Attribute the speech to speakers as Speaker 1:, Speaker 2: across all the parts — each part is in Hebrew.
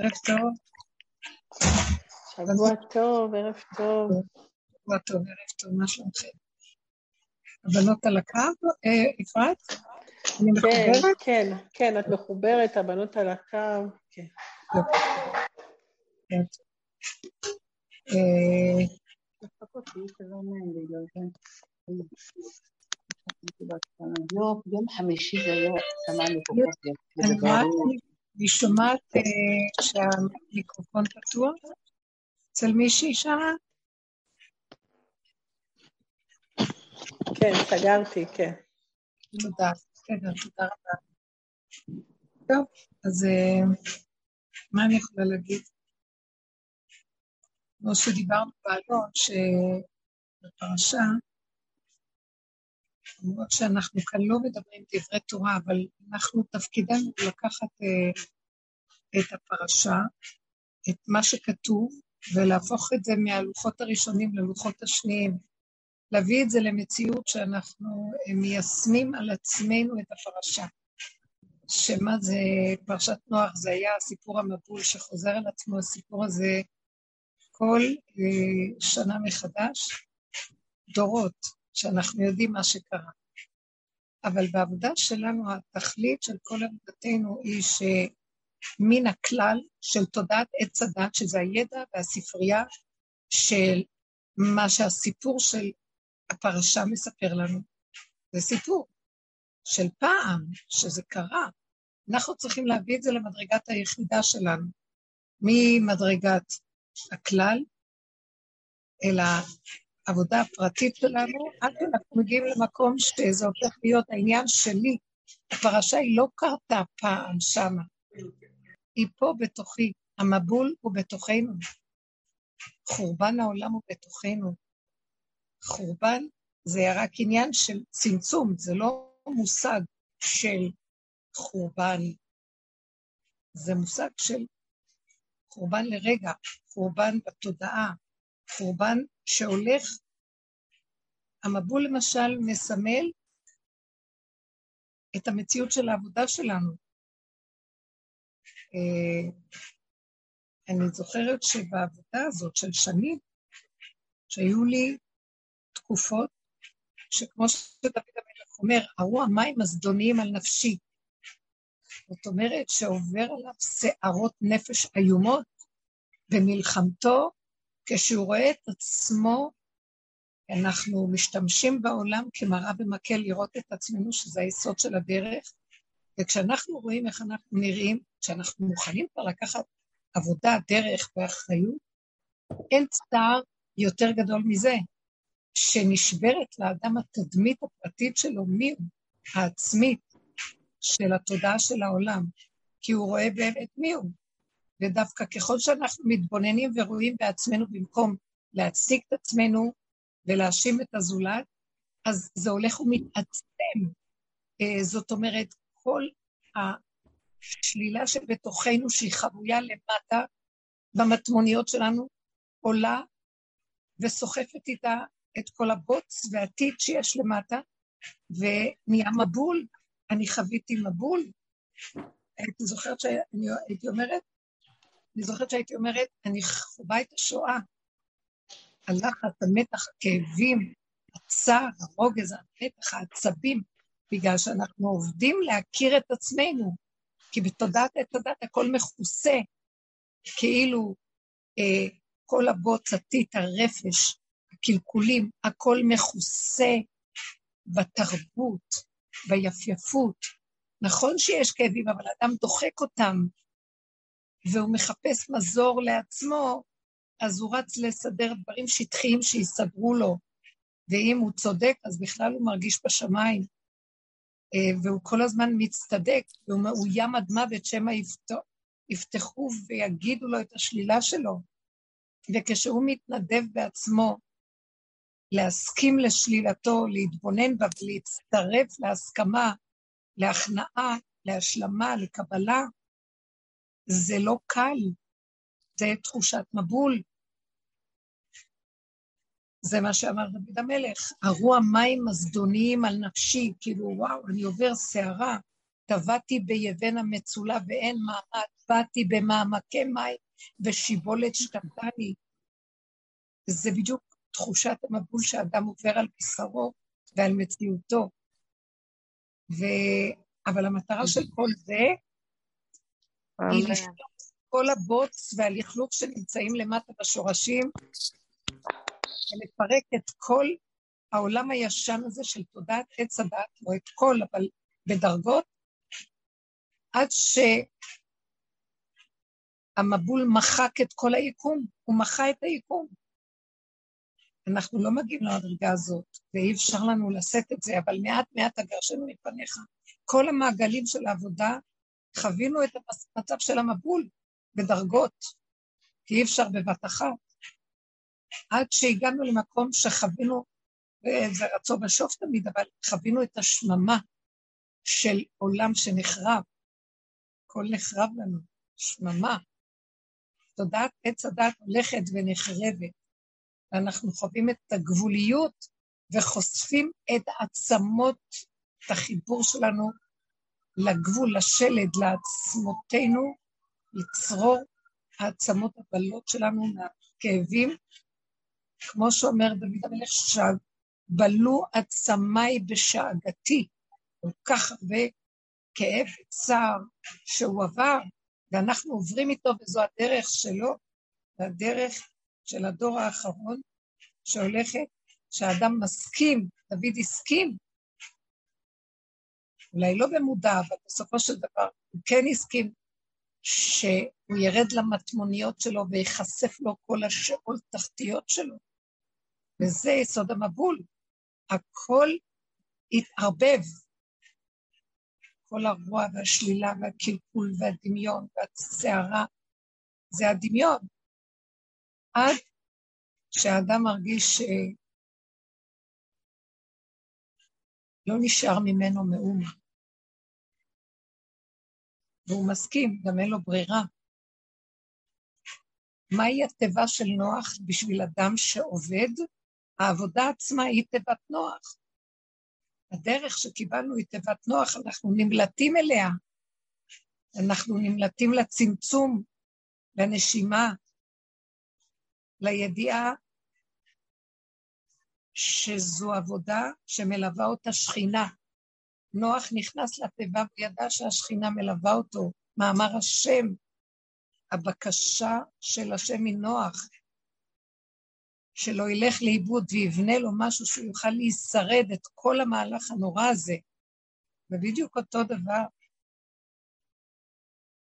Speaker 1: ערב טוב.
Speaker 2: שבוע טוב, ערב טוב.
Speaker 1: שבוע טוב, ערב טוב, מה שלומכם? הבנות על הקו, אה? אני
Speaker 2: כן,
Speaker 1: מחוברת?
Speaker 2: כן, כן, את מחוברת, הבנות על הקו, כן.
Speaker 1: כן. אה,
Speaker 3: לא, יום חמישי זה לא שמענו כל כך יפה,
Speaker 1: אני שומעת אה, שהמיקרופון פתוח אצל מישהי שמה?
Speaker 2: כן, סגרתי, כן.
Speaker 1: תודה, בסדר, תודה רבה. טוב, אז אה, מה אני יכולה להגיד? כמו שדיברנו באלון, שבפרשה, למרות שאנחנו כאן לא מדברים דברי תורה, אבל אנחנו, תפקידנו לקחת אה, את הפרשה, את מה שכתוב, ולהפוך את זה מהלוחות הראשונים ללוחות השניים. להביא את זה למציאות שאנחנו אה, מיישמים על עצמנו את הפרשה. שמה זה פרשת נוח, זה היה סיפור המבול שחוזר על עצמו, הסיפור הזה כל אה, שנה מחדש, דורות, שאנחנו יודעים מה שקרה. אבל בעבודה שלנו, התכלית של כל עבודתנו היא שמן הכלל של תודעת עץ הדת, שזה הידע והספרייה של מה שהסיפור של הפרשה מספר לנו. זה סיפור של פעם, שזה קרה. אנחנו צריכים להביא את זה למדרגת היחידה שלנו, ממדרגת הכלל אל העבודה הפרטית שלנו, עד שאנחנו מגיעים למקום שזה הופך להיות העניין שלי. הפרשה היא לא קרתה פעם שמה, היא פה בתוכי, המבול הוא בתוכנו, חורבן העולם הוא בתוכנו. חורבן זה רק עניין של צמצום, זה לא מושג של חורבן, זה מושג של חורבן לרגע, חורבן בתודעה, חורבן שהולך, המבול למשל מסמל את המציאות של העבודה שלנו. אה, אני זוכרת שבעבודה הזאת של שנים, שהיו לי תקופות שכמו שדוד המלך אומר, ארו המים הזדוניים על נפשי. זאת אומרת שעובר עליו שערות נפש איומות במלחמתו, כשהוא רואה את עצמו, אנחנו משתמשים בעולם כמראה במקל לראות את עצמנו, שזה היסוד של הדרך, וכשאנחנו רואים איך אנחנו נראים, כשאנחנו מוכנים כבר לקחת עבודה, דרך ואחריות, אין צער יותר גדול מזה, שנשברת לאדם התדמית הפרטית שלו, מי הוא, העצמית של התודעה של העולם, כי הוא רואה באמת מי הוא. ודווקא ככל שאנחנו מתבוננים ורואים בעצמנו במקום להציג את עצמנו ולהאשים את הזולת, אז זה הולך ומתעצם. אה, זאת אומרת, כל השלילה שבתוכנו, שהיא חבויה למטה, במטמוניות שלנו, עולה וסוחפת איתה את כל הבוץ והטיט שיש למטה, ונהיה מבול. אני חוויתי מבול. הייתי זוכרת שהייתי אומרת, אני זוכרת שהייתי אומרת, אני חווה את השואה. הלחץ, המתח, הכאבים, הצער, הרוגז, המתח, העצבים, בגלל שאנחנו עובדים להכיר את עצמנו, כי בתודעת עת הדת הכל מכוסה, כאילו אה, כל הבוץ, הטיט, הרפש, הקלקולים, הכל מכוסה בתרבות, ביפייפות. נכון שיש כאבים, אבל אדם דוחק אותם, והוא מחפש מזור לעצמו, אז הוא רץ לסדר דברים שטחיים שיסדרו לו, ואם הוא צודק, אז בכלל הוא מרגיש בשמיים. והוא כל הזמן מצטדק, והוא מאוים עד מוות, שמא יפתחו ויגידו לו את השלילה שלו. וכשהוא מתנדב בעצמו להסכים לשלילתו, להתבונן בה ולהצטרף להסכמה, להכנעה, להשלמה, לקבלה, זה לא קל, זה תחושת מבול. זה מה שאמר דוד המלך, ארו המים הזדוניים על נפשי, כאילו וואו, אני עובר סערה, טבעתי ביבן המצולה ואין מעמד, באתי במעמקי מים ושיבולת שקטני. זה בדיוק תחושת המבול שאדם עובר על בשרו ועל מציאותו. ו... אבל המטרה של כל זה היא לשלוח כל הבוץ והלכלוך שנמצאים למטה בשורשים, ולפרק את כל העולם הישן הזה של תודעת עץ הדת, לא את כל, אבל בדרגות, עד שהמבול מחק את כל היקום, הוא מחה את היקום. אנחנו לא מגיעים למדרגה הזאת, ואי אפשר לנו לשאת את זה, אבל מעט מעט הגרשנו מפניך. כל המעגלים של העבודה, חווינו את המצב של המבול בדרגות, כי אי אפשר בבת אחת. עד שהגענו למקום שחווינו, וזה רצון בשוף תמיד, אבל חווינו את השממה של עולם שנחרב. הכל נחרב לנו, שממה. תודעת עץ הדת הולכת ונחרבת, ואנחנו חווים את הגבוליות וחושפים את עצמות, את החיבור שלנו לגבול, לשלד, לעצמותינו, לצרור העצמות הבלות שלנו מהכאבים, כמו שאומר דוד המלך, שבלו עצמיי בשאגתי, כל כך הרבה כאב וצער שהוא עבר, ואנחנו עוברים איתו, וזו הדרך שלו, והדרך של הדור האחרון שהולכת, שהאדם מסכים, דוד הסכים, אולי לא במודע, אבל בסופו של דבר הוא כן הסכים שהוא ירד למטמוניות שלו וייחשף לו כל השאול תחתיות שלו. וזה יסוד המבול. הכל התערבב. כל הרוע והשלילה והקלקול והדמיון והסערה, זה הדמיון. עד שהאדם מרגיש שלא נשאר ממנו מאומה. והוא מסכים, גם אין לו ברירה. מהי התיבה של נוח בשביל אדם שעובד? העבודה עצמה היא תיבת נוח. הדרך שקיבלנו היא תיבת נוח, אנחנו נמלטים אליה. אנחנו נמלטים לצמצום, לנשימה, לידיעה שזו עבודה שמלווה אותה שכינה. נוח נכנס לתיבה וידע שהשכינה מלווה אותו. מאמר השם, הבקשה של השם מנוח, שלא ילך לאיבוד ויבנה לו משהו שהוא יוכל להישרד את כל המהלך הנורא הזה. ובדיוק אותו דבר.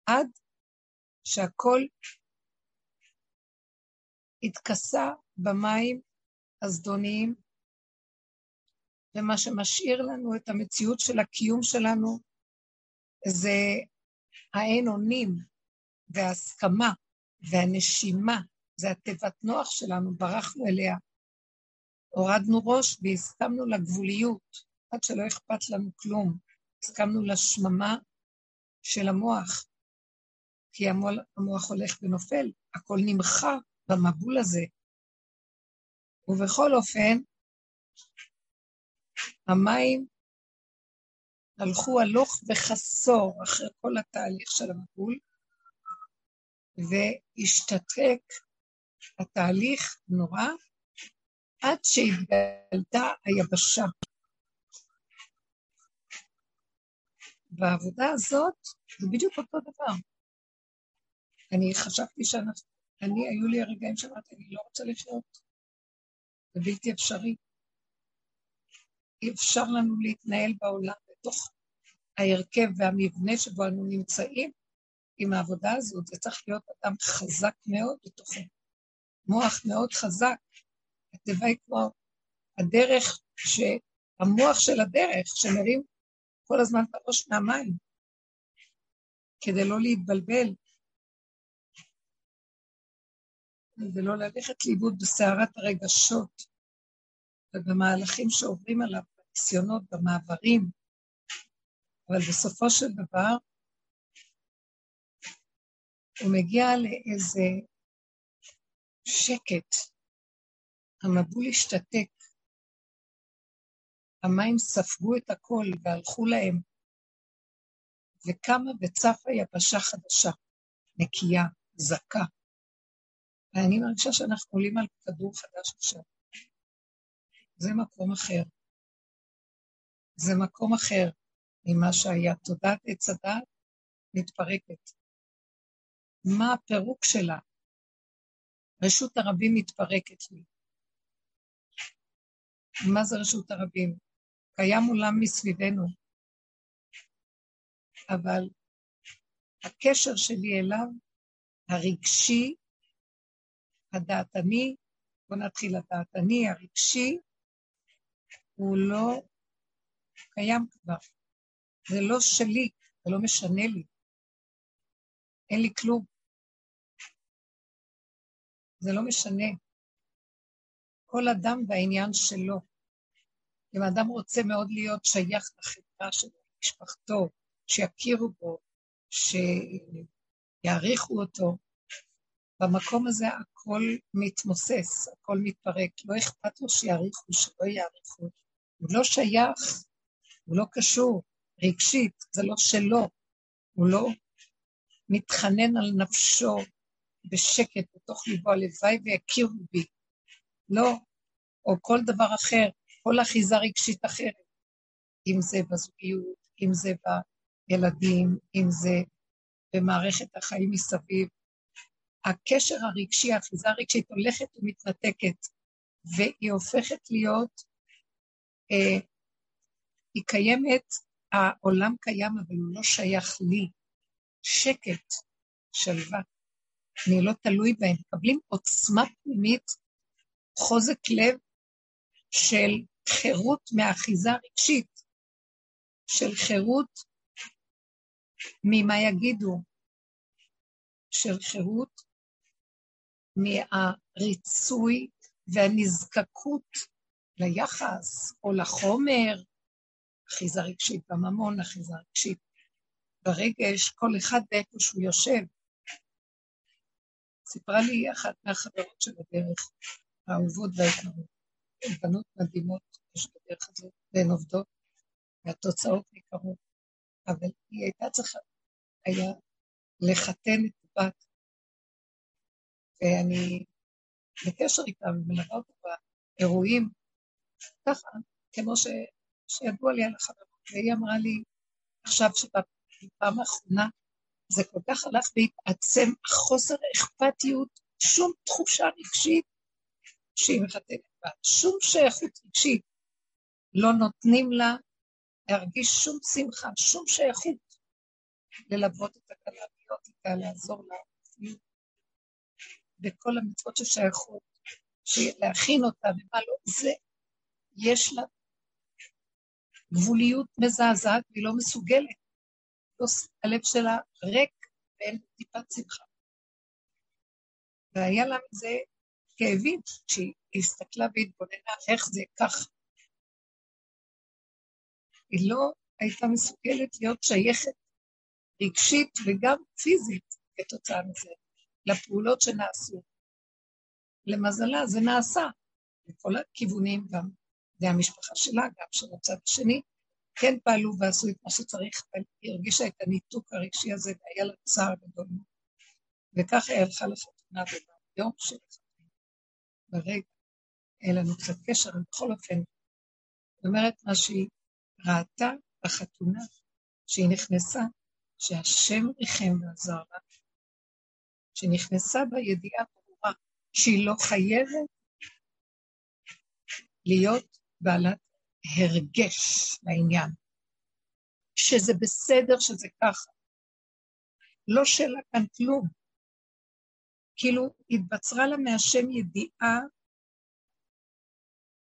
Speaker 1: עד שהכל התכסה במים הזדוניים, ומה שמשאיר לנו את המציאות של הקיום שלנו זה האין אונים וההסכמה והנשימה, זה התיבת נוח שלנו, ברחנו אליה. הורדנו ראש והסכמנו לגבוליות, עד שלא אכפת לנו כלום. הסכמנו לשממה של המוח, כי המוח, המוח הולך ונופל, הכל נמחה במבול הזה. ובכל אופן, המים הלכו הלוך וחסור אחרי כל התהליך של המבול, והשתתק התהליך נורא עד שהתגלתה היבשה. והעבודה הזאת זה בדיוק אותו דבר. אני חשבתי שאנחנו, אני, היו לי הרגעים שאמרתי, אני לא רוצה לחיות. זה בלתי אפשרי. אי אפשר לנו להתנהל בעולם בתוך ההרכב והמבנה שבו אנו נמצאים עם העבודה הזאת. זה צריך להיות אדם חזק מאוד בתוכו. מוח מאוד חזק. התיבה היא כמו הדרך, ש... המוח של הדרך, שמרים כל הזמן את הראש מהמים, כדי לא להתבלבל, ולא ללכת לאיבוד בסערת הרגשות ובמהלכים שעוברים עליו, בניסיונות, במעברים. אבל בסופו של דבר, הוא מגיע לאיזה שקט. המבול השתתק. המים ספגו את הכל והלכו להם. וקמה וצפה יבשה חדשה, נקייה, זכה. ואני מרגישה שאנחנו עולים על כדור חדש עכשיו. זה מקום אחר. זה מקום אחר ממה שהיה. תודעת עץ הדת מתפרקת. מה הפירוק שלה? רשות הרבים מתפרקת לי. מה זה רשות הרבים? קיים עולם מסביבנו, אבל הקשר שלי אליו, הרגשי, הדעתני, בוא נתחיל הדעתני, הרגשי, הוא לא קיים כבר. זה לא שלי, זה לא משנה לי. אין לי כלום. זה לא משנה. כל אדם והעניין שלו. אם האדם רוצה מאוד להיות שייך לחברה שלו, למשפחתו, שיכירו בו, שיעריכו אותו, במקום הזה הכל מתמוסס, הכל מתפרק. לא אכפת לו שיעריכו, שלא יעריכו. הוא לא שייך, הוא לא קשור רגשית, זה לא שלו. הוא לא מתחנן על נפשו בשקט בתוך ליבו, הלוואי ויכירו בי. לא, או כל דבר אחר, כל אחיזה רגשית אחרת, אם זה בזוגיות, אם זה בילדים, אם זה במערכת החיים מסביב. הקשר הרגשי, האחיזה הרגשית הולכת ומתנתקת, והיא הופכת להיות, היא קיימת, העולם קיים, אבל הוא לא שייך לי. שקט, שלווה. אני לא תלוי בהם. מקבלים עוצמה פנימית, חוזק לב של חירות מאחיזה רגשית, של חירות ממה יגידו, של חירות מהריצוי והנזקקות ליחס או לחומר, אחיזה רגשית בממון, אחיזה רגשית ברגש, כל אחד באיפה שהוא יושב. סיפרה לי אחת מהחברות של הדרך, האהובות והיקרות, בנות מדהימות יש בדרך הזאת, והן עובדות, והתוצאות ניכרות, אבל היא הייתה צריכה, היה לחתן את הבת, ואני בקשר איתה ומלווה אותה באירועים, ככה, כמו ש, שידוע לי על החברות, והיא אמרה לי, עכשיו שבפעם האחרונה זה כל כך הלך והתעצם, חוסר אכפתיות, שום תחושה רגשית שהיא מחתנת בה, שום שייכות רגשית. לא נותנים לה להרגיש שום שמחה, שום שייכות ללוות את הכלה, להיות איתה, לעזור לה, בכל המצוות ששייכות, להכין אותה ומה לא, זה, יש לה גבוליות מזעזעת והיא לא מסוגלת. הלב שלה ריק ואין טיפת שמחה. והיה לה מזה כאבים, כשהיא הסתכלה והתבוננה איך זה ככה. היא לא הייתה מסוגלת להיות שייכת רגשית וגם פיזית כתוצאה מזה, לפעולות שנעשו. למזלה זה נעשה בכל הכיוונים, גם זה המשפחה שלה, גם של הצד השני, כן פעלו ועשו את מה שצריך, אבל היא הרגישה את הניתוק הרגשי הזה, והיה לה צער גדול. וככה היא הלכה לחתונה, וביום של החתונה, ברגע, היה לנו קצת קשר, בכל אופן, זאת אומרת מה שהיא ראתה בחתונה, שהיא נכנסה, שהשם ריחם ועזר לה, שנכנסה בידיעה ברורה שהיא לא חייבת להיות בעלת הרגש לעניין, שזה בסדר שזה ככה. לא שאלה כאן כלום. כאילו התבצרה לה מהשם ידיעה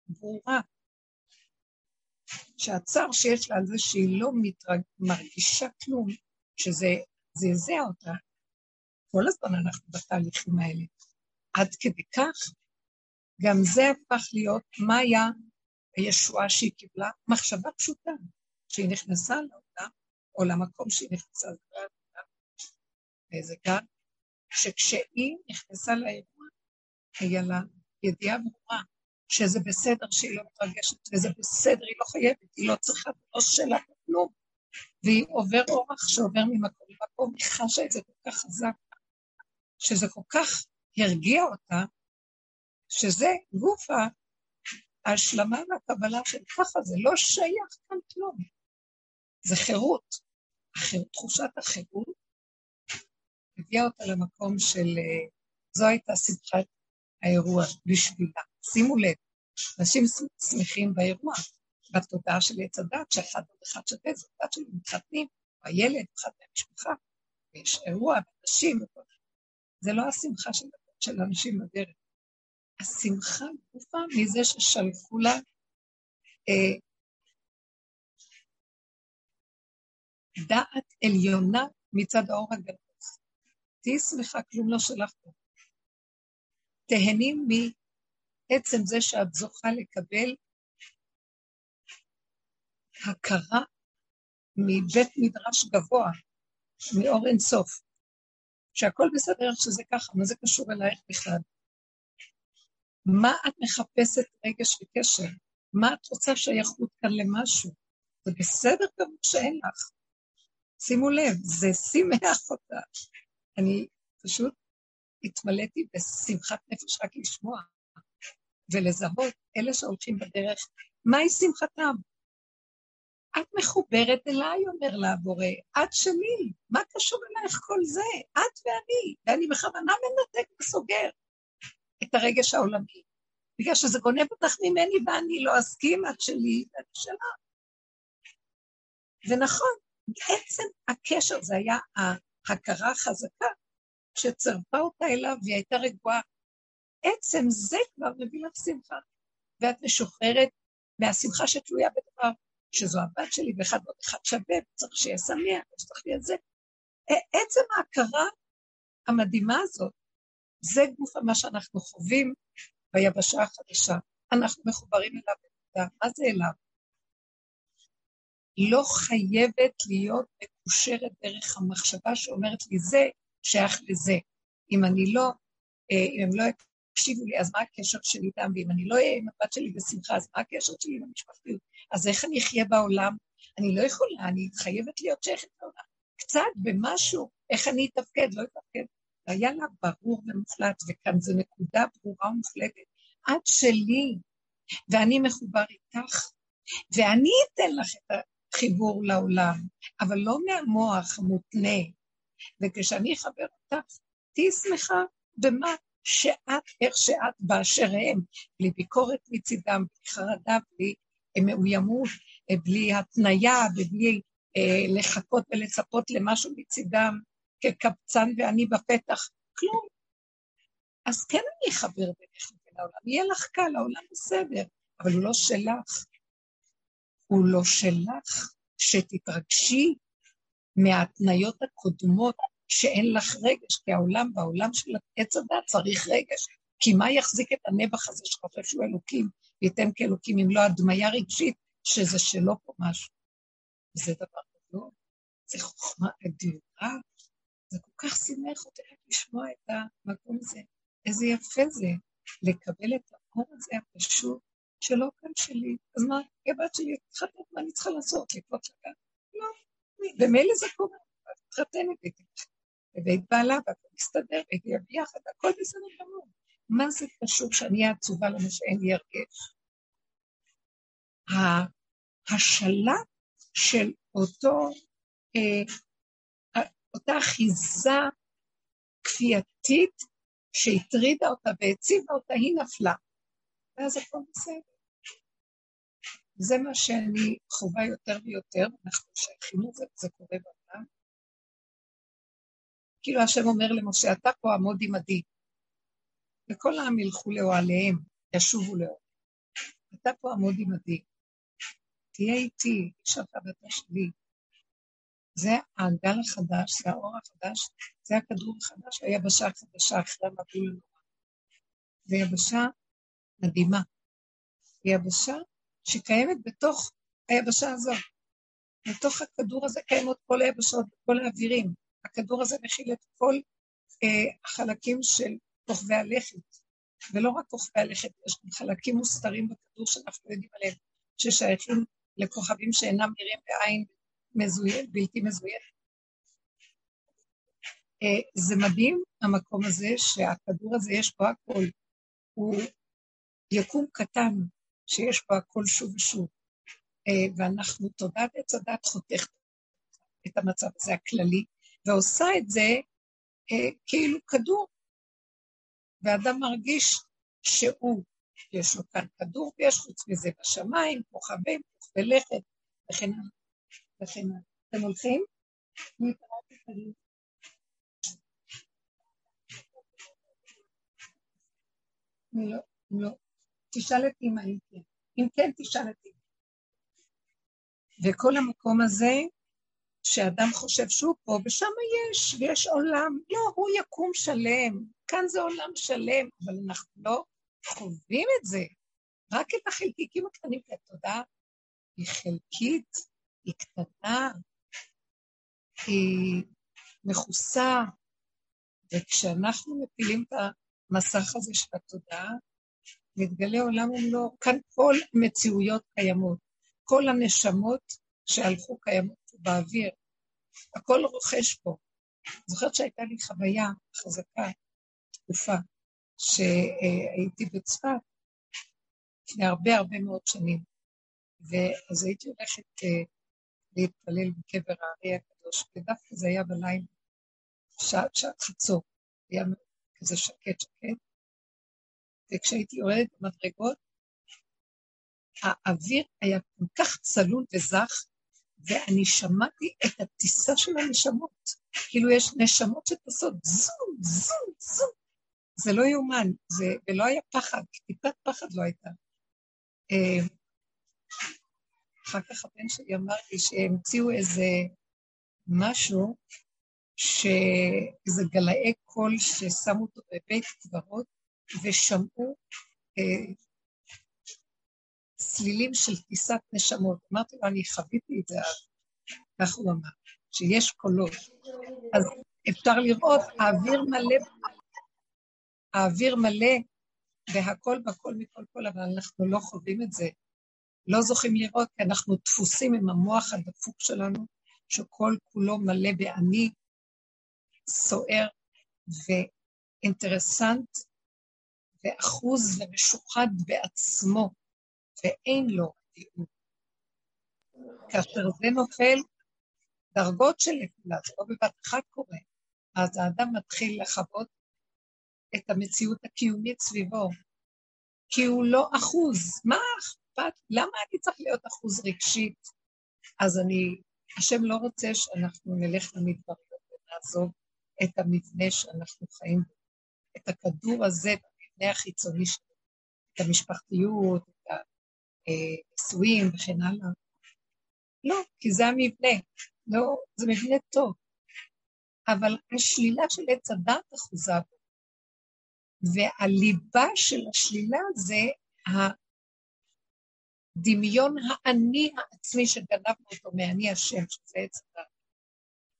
Speaker 1: ברורה, שהצער שיש לה על זה שהיא לא מתרג... מרגישה כלום, שזה זעזע אותה, כל הזמן אנחנו בתהליכים האלה. עד כדי כך, גם זה הפך להיות, מה היה הישועה שהיא קיבלה, מחשבה פשוטה, שהיא נכנסה לעולם, או למקום שהיא נכנסה, באיזה גן, שכשהיא נכנסה לאירוע, היה לה ידיעה ברורה שזה בסדר שהיא לא מתרגשת, וזה בסדר, היא לא חייבת, היא לא צריכה, לא שלה כלום. והיא עובר אורח שעובר ממקום למקום, היא חשה את זה כל כך חזק, שזה כל כך הרגיע אותה, שזה גוף ההשלמה והקבלה של ככה, זה לא שייך כאן כלום. זה חירות. תחושת החירות הביאה אותה למקום של, אה, זו הייתה שמחת האירוע בשבילה. שימו לב, אנשים שמחים באירוע, בתודעה של עץ הדת, שאחד עוד אחד שווה, זו דת שלי מתחתנים, הילד, אחד מהמשפחה, ויש אירוע, אנשים, זה לא השמחה של, של אנשים בדרך. השמחה גופה מזה ששלחו לה אה, דעת עליונה מצד האור הגנוז. תהי שמחה, כלום לא שלח פה. תהני מעצם זה שאת זוכה לקבל הכרה מבית מדרש גבוה, מאור אינסוף, שהכל בסדר שזה ככה, מה זה קשור אלייך בכלל? מה את מחפשת רגש וקשר? מה את רוצה שייכות כאן למשהו? זה בסדר גם שאין לך. שימו לב, זה שימח אותה. אני פשוט התמלאתי בשמחת נפש רק לשמוע ולזהות אלה שהולכים בדרך, מהי שמחתם? את מחוברת אליי, אומר לה הבורא, את שלי, מה קשור אלייך כל זה? את ואני, ואני בכוונה מנתק וסוגר את הרגש העולמי, בגלל שזה גונב אותך ממני ואני לא אסכים, את שלי ואני שלה. ונכון, בעצם הקשר, זה היה ההכרה החזקה שצרפה אותה אליו והיא הייתה רגועה. עצם זה כבר מביא לך שמחה, ואת משוחררת מהשמחה שתלויה בדבר, שזו הבת שלי ואחד ועוד אחד שווה, וצריך שיהיה שמח, וצריך שיהיה זה. עצם ההכרה המדהימה הזאת, זה גוף מה שאנחנו חווים ביבשה החדשה. אנחנו מחוברים אליו מה זה אליו? לא חייבת להיות מקושרת דרך המחשבה שאומרת לי זה שייך לזה. אם אני לא, אה, אם הם לא יקשיבו לי, אז מה הקשר שלי איתם? ואם אני לא אהיה עם הבת שלי בשמחה, אז מה הקשר שלי עם המשפחתיות? אז איך אני אחיה בעולם? אני לא יכולה, אני חייבת להיות שייכת לעולם. קצת במשהו, איך אני אתפקד, לא אתפקד. היה לה ברור ומוחלט, וכאן זו נקודה ברורה ומוחלטת. את שלי, ואני מחובר איתך, ואני אתן לך את חיבור לעולם, אבל לא מהמוח המותנה. וכשאני אחבר אותך, תהיי שמחה במה שאת, איך שאת באשר הם, בלי ביקורת מצידם, בלי חרדה, בלי מאוימות, בלי התניה ובלי אה, לחכות ולצפות למשהו מצידם כקבצן ואני בפתח, כלום. אז כן אני אחבר ביניך ובין העולם, יהיה לך קל, העולם בסדר, אבל הוא לא שלך. הוא לא שלך, שתתרגשי מההתניות הקודמות שאין לך רגש, כי העולם, בעולם של עץ הדת צריך רגש. כי מה יחזיק את הנבח הזה שחושב שהוא אלוקים, וייתן כאלוקים אם לא הדמיה רגשית, שזה שלו פה משהו. זה דבר גדול, זה חוכמה אדירה, זה כל כך שימח אותי לשמוע את המקום הזה. איזה יפה זה לקבל את האור הזה הפשוט שלא כאן שלי. אז מה, היא הבת שלי התחתנת, מה אני צריכה לעשות? לקפוץ לגן? לא, ומילא זה קורה, את מתחתנת איתי. ובית בעלה, והכל מסתדר, והייתי ביחד, הכל בסדר גמור. מה זה קשור שאני אהיה עצובה למה שאין לי הרגש? ההשלה של אותו, אה, אותה אחיזה כפייתית שהטרידה אותה והציבה אותה, היא נפלה. ואז הכל בסדר. זה מה שאני חווה יותר ויותר, אנחנו שייכים לזה, וזה קורה בעולם. כאילו השם אומר למשה, אתה פה עמוד עמדי, וכל העם ילכו לאוהליהם, ישובו לאוהליהם. אתה פה עמוד עמדי, תהיה איתי, שלך ואתה שלי. זה הגל החדש, זה האור החדש, זה הכדור החדש, היבשה החדשה אחרי המבול הנורא. יבשה מדהימה. יבשה שקיימת בתוך היבשה הזאת. בתוך הכדור הזה קיימות כל היבשות, כל האווירים. הכדור הזה מכיל את כל אה, החלקים של כוכבי הלכת, ולא רק כוכבי הלכת, יש גם חלקים מוסתרים בכדור שאנחנו יודעים עליהם, ששייכים לכוכבים שאינם נראים בעין, מזוין, בלתי מזוין. אה, זה מדהים המקום הזה שהכדור הזה יש בו הכל. הוא יקום קטן שיש בו הכל שוב ושוב. אה, ואנחנו, תודעת עץ הדת חותכת את המצב הזה הכללי, ועושה את זה אה, כאילו כדור. ואדם מרגיש שהוא, יש לו כאן כדור ויש חוץ מזה בשמיים, כוכבים, כוכבי לכת, וכן הלאה. הלאה. אתם הולכים? לא, לא. תשאל את אמא אם כן. אם כן, תשאל את אמא. וכל המקום הזה, שאדם חושב שהוא פה, ושם יש, ויש עולם. לא, הוא יקום שלם. כאן זה עולם שלם, אבל אנחנו לא חווים את זה. רק את החלקיקים הקטנים, כי התודעה היא חלקית, היא קטנה, היא מכוסה, וכשאנחנו מפילים את המסך הזה של התודעה, מתגלה עולם ומלואו. כאן כל המציאויות קיימות, כל הנשמות שהלכו קיימות באוויר, הכל רוכש פה. זוכרת שהייתה לי חוויה חזקה, תקופה, שהייתי בצפת לפני הרבה הרבה מאוד שנים, ואז הייתי הולכת uh, להתפלל בקבר הארי הקדוש, ודווקא זה היה בלילה, שעת, שעת חצור, היה כזה שקט שקט, וכשהייתי יורדת במדרגות, האוויר היה כל כך צלול וזך, ואני שמעתי את הטיסה של הנשמות. כאילו יש נשמות שטסות זום, זום, זום. זה לא יאומן, ולא היה פחד, טיפת פחד לא הייתה. אחר כך הבן שלי אמר לי שהמציאו איזה משהו, שאיזה גלאי קול ששמו אותו בבית קברות, ושמעו אה, צלילים של טיסת נשמות. אמרתי לו, אני חוויתי את זה אז. כך הוא אמר, שיש קולות. אז אפשר לראות, האוויר מלא, האוויר מלא והכל בכל מכל כל, אבל אנחנו לא חווים את זה. לא זוכים לראות, כי אנחנו דפוסים עם המוח הדפוק שלנו, שכל כולו מלא בעני, סוער ואינטרסנט, ואחוז ומשוחד בעצמו, ואין לו תיעוד. כאשר זה נופל, דרגות של נפילה, זה לא בבת אחת קורה, אז האדם מתחיל לחוות את המציאות הקיומית סביבו, כי הוא לא אחוז. מה אכפת? למה אני צריך להיות אחוז רגשית? אז אני, השם לא רוצה שאנחנו נלך למדבריות ונעזוב את המבנה שאנחנו חיים בו, את הכדור הזה במבנה החיצוני שלנו, את המשפחתיות, את הנישואים וכן הלאה. לא, כי זה המבנה. לא, זה מבנה טוב. אבל השלילה של עץ הדת אחוזה בו. והליבה של השלילה זה הדמיון האני העצמי שגנבנו אותו מאני השם, שזה עץ.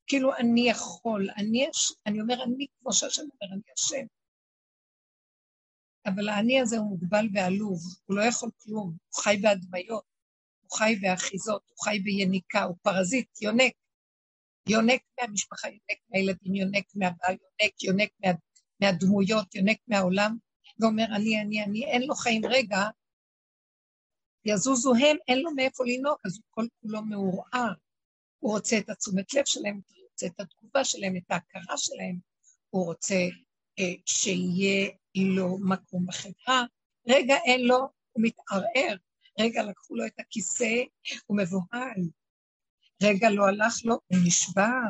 Speaker 1: כאילו אני יכול, אני, אני אומר אני כמו שהשם אומר אני השם. אבל האני הזה הוא מוגבל ועלוב, הוא לא יכול כלום, הוא חי בהדמיות, הוא חי באחיזות, הוא חי ביניקה, הוא פרזיט, יונק. יונק מהמשפחה, יונק מהילדים, יונק מהבעל, יונק, יונק מה, מהדמויות, יונק מהעולם, ואומר, אני, אני, אני, אין לו חיים רגע, יזוזו הם, אין לו מאיפה לנהוג, אז הוא כל כולו מעורער. הוא רוצה את התשומת לב שלהם, הוא רוצה את התגובה שלהם, את ההכרה שלהם, הוא רוצה אה, שיהיה לו מקום בחברה. רגע אין לו, הוא מתערער. רגע לקחו לו את הכיסא, הוא מבוהל. רגע לא הלך לו, הוא נשבר.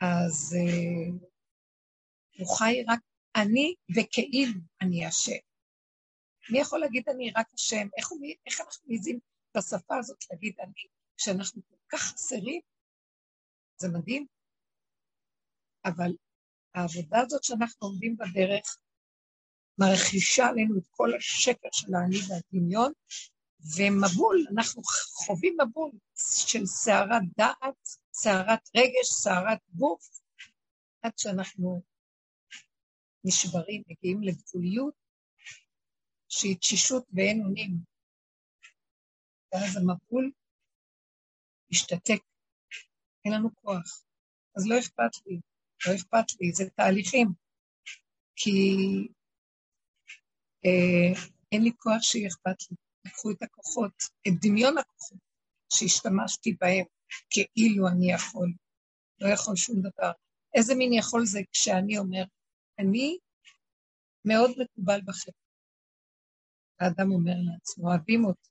Speaker 1: אז אה, הוא חי רק אני וכאילו אני השם. מי יכול להגיד אני רק השם? איך, איך אנחנו מעיזים בשפה הזאת להגיד אני, כשאנחנו כל כך חסרים? זה מדהים. אבל העבודה הזאת שאנחנו עומדים בדרך מרחישה עלינו את כל השקר של האני והדמיון, ומבול, אנחנו חווים מבול של סערת דעת, סערת רגש, סערת גוף, עד שאנחנו נשברים, מגיעים לגבוליות שהיא תשישות ואין אונים. ואז המבול להשתתק. אין לנו כוח. אז לא אכפת לי, לא אכפת לי, זה תהליכים. כי אה, אין לי כוח שיהיה אכפת לי. לקחו את הכוחות, את דמיון הכוחות שהשתמשתי בהם כאילו אני יכול. לא יכול שום דבר. איזה מין יכול זה כשאני אומר, אני מאוד מקובל בחברה. האדם אומר לעצמו, אוהבים אותי,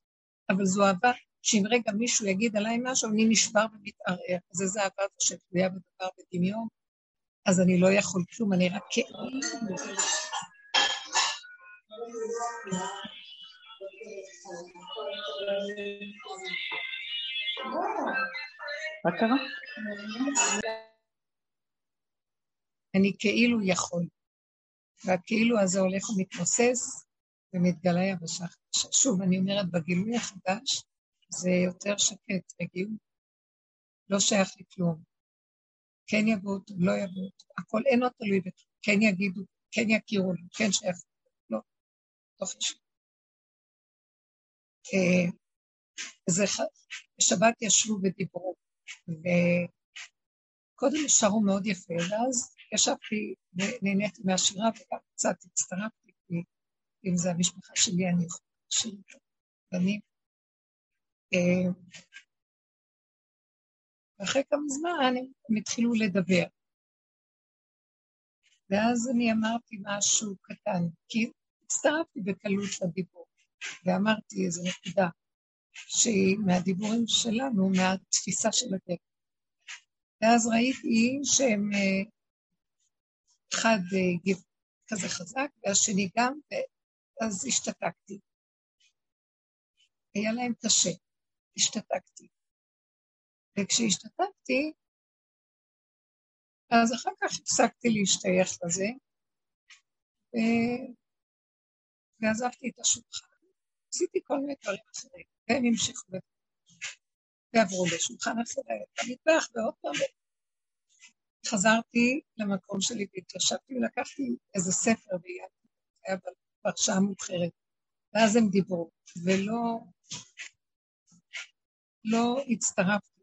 Speaker 1: אבל זו אהבה שאם רגע מישהו יגיד עליי משהו, אני נשבר ומתערער. אז איזה אהבה זו שתלויה בדבר בדמיון? אז אני לא יכול כלום, אני רק כאילו...
Speaker 3: מה קרה?
Speaker 1: אני כאילו יכול. והכאילו הזה הולך ומתמוסס ומתגלה יבשה חדשה. שוב, אני אומרת, בגילוי החדש זה יותר שקט, רגיעות. לא שייך לכלום. כן יבואו לא יבואו הכל אינו תלוי בכלום. כן יגידו, כן יכירו לו, כן שייך, לא, לא חשוב. אה, זה בשבת ישבו ודיברו, וקודם שרו מאוד יפה, ואז ישבתי ונהניתי מהשירה וגם קצת הצטרפתי, אם זה המשפחה שלי, אני יכולה את הבנים. אה, ואחרי כמה זמן הם התחילו לדבר. ואז אני אמרתי משהו קטן, כי הצטרפתי בקלות לדיבור, ואמרתי איזו נקודה שהיא מהדיבורים שלנו, מהתפיסה של הדרך. ואז ראיתי שהם אה, אחד אה, כזה חזק, והשני גם, ואז השתתקתי. היה להם קשה, השתתקתי. וכשהשתתקתי, אז אחר כך הפסקתי להשתייך לזה, ו... ועזבתי את השולחן. עשיתי כל מיני דברים אחרים, והם המשיכו ועברו לשולחן אחר, במטבח, ועוד פעם חזרתי למקום שלי והתיישבתי ולקחתי איזה ספר וייעדתי, היה בפרשה מאוחרת, ואז הם דיברו, ולא לא הצטרפתי.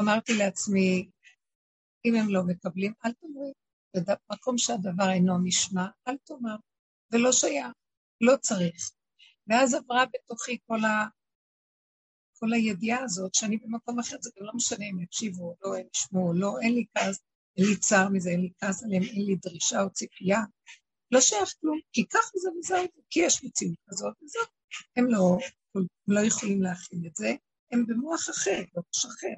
Speaker 1: אמרתי לעצמי, אם הם לא מקבלים, אל תאמרי. במקום שהדבר אינו נשמע, אל תאמר. ולא שייך, לא צריך. ואז עברה בתוכי כל ה... כל הידיעה הזאת שאני במקום אחר, זה גם לא משנה אם יקשיבו או לא, הם ישמעו או לא, אין לי כעס, אין לי צער מזה, אין לי כעס עליהם, אין לי דרישה או ציפייה. לא שייך כלום, כי ככה זה וזהו, כי יש מציאות כזאת וזהו. הם לא, הם לא יכולים להכין את זה, הם במוח אחר, בראש אחר.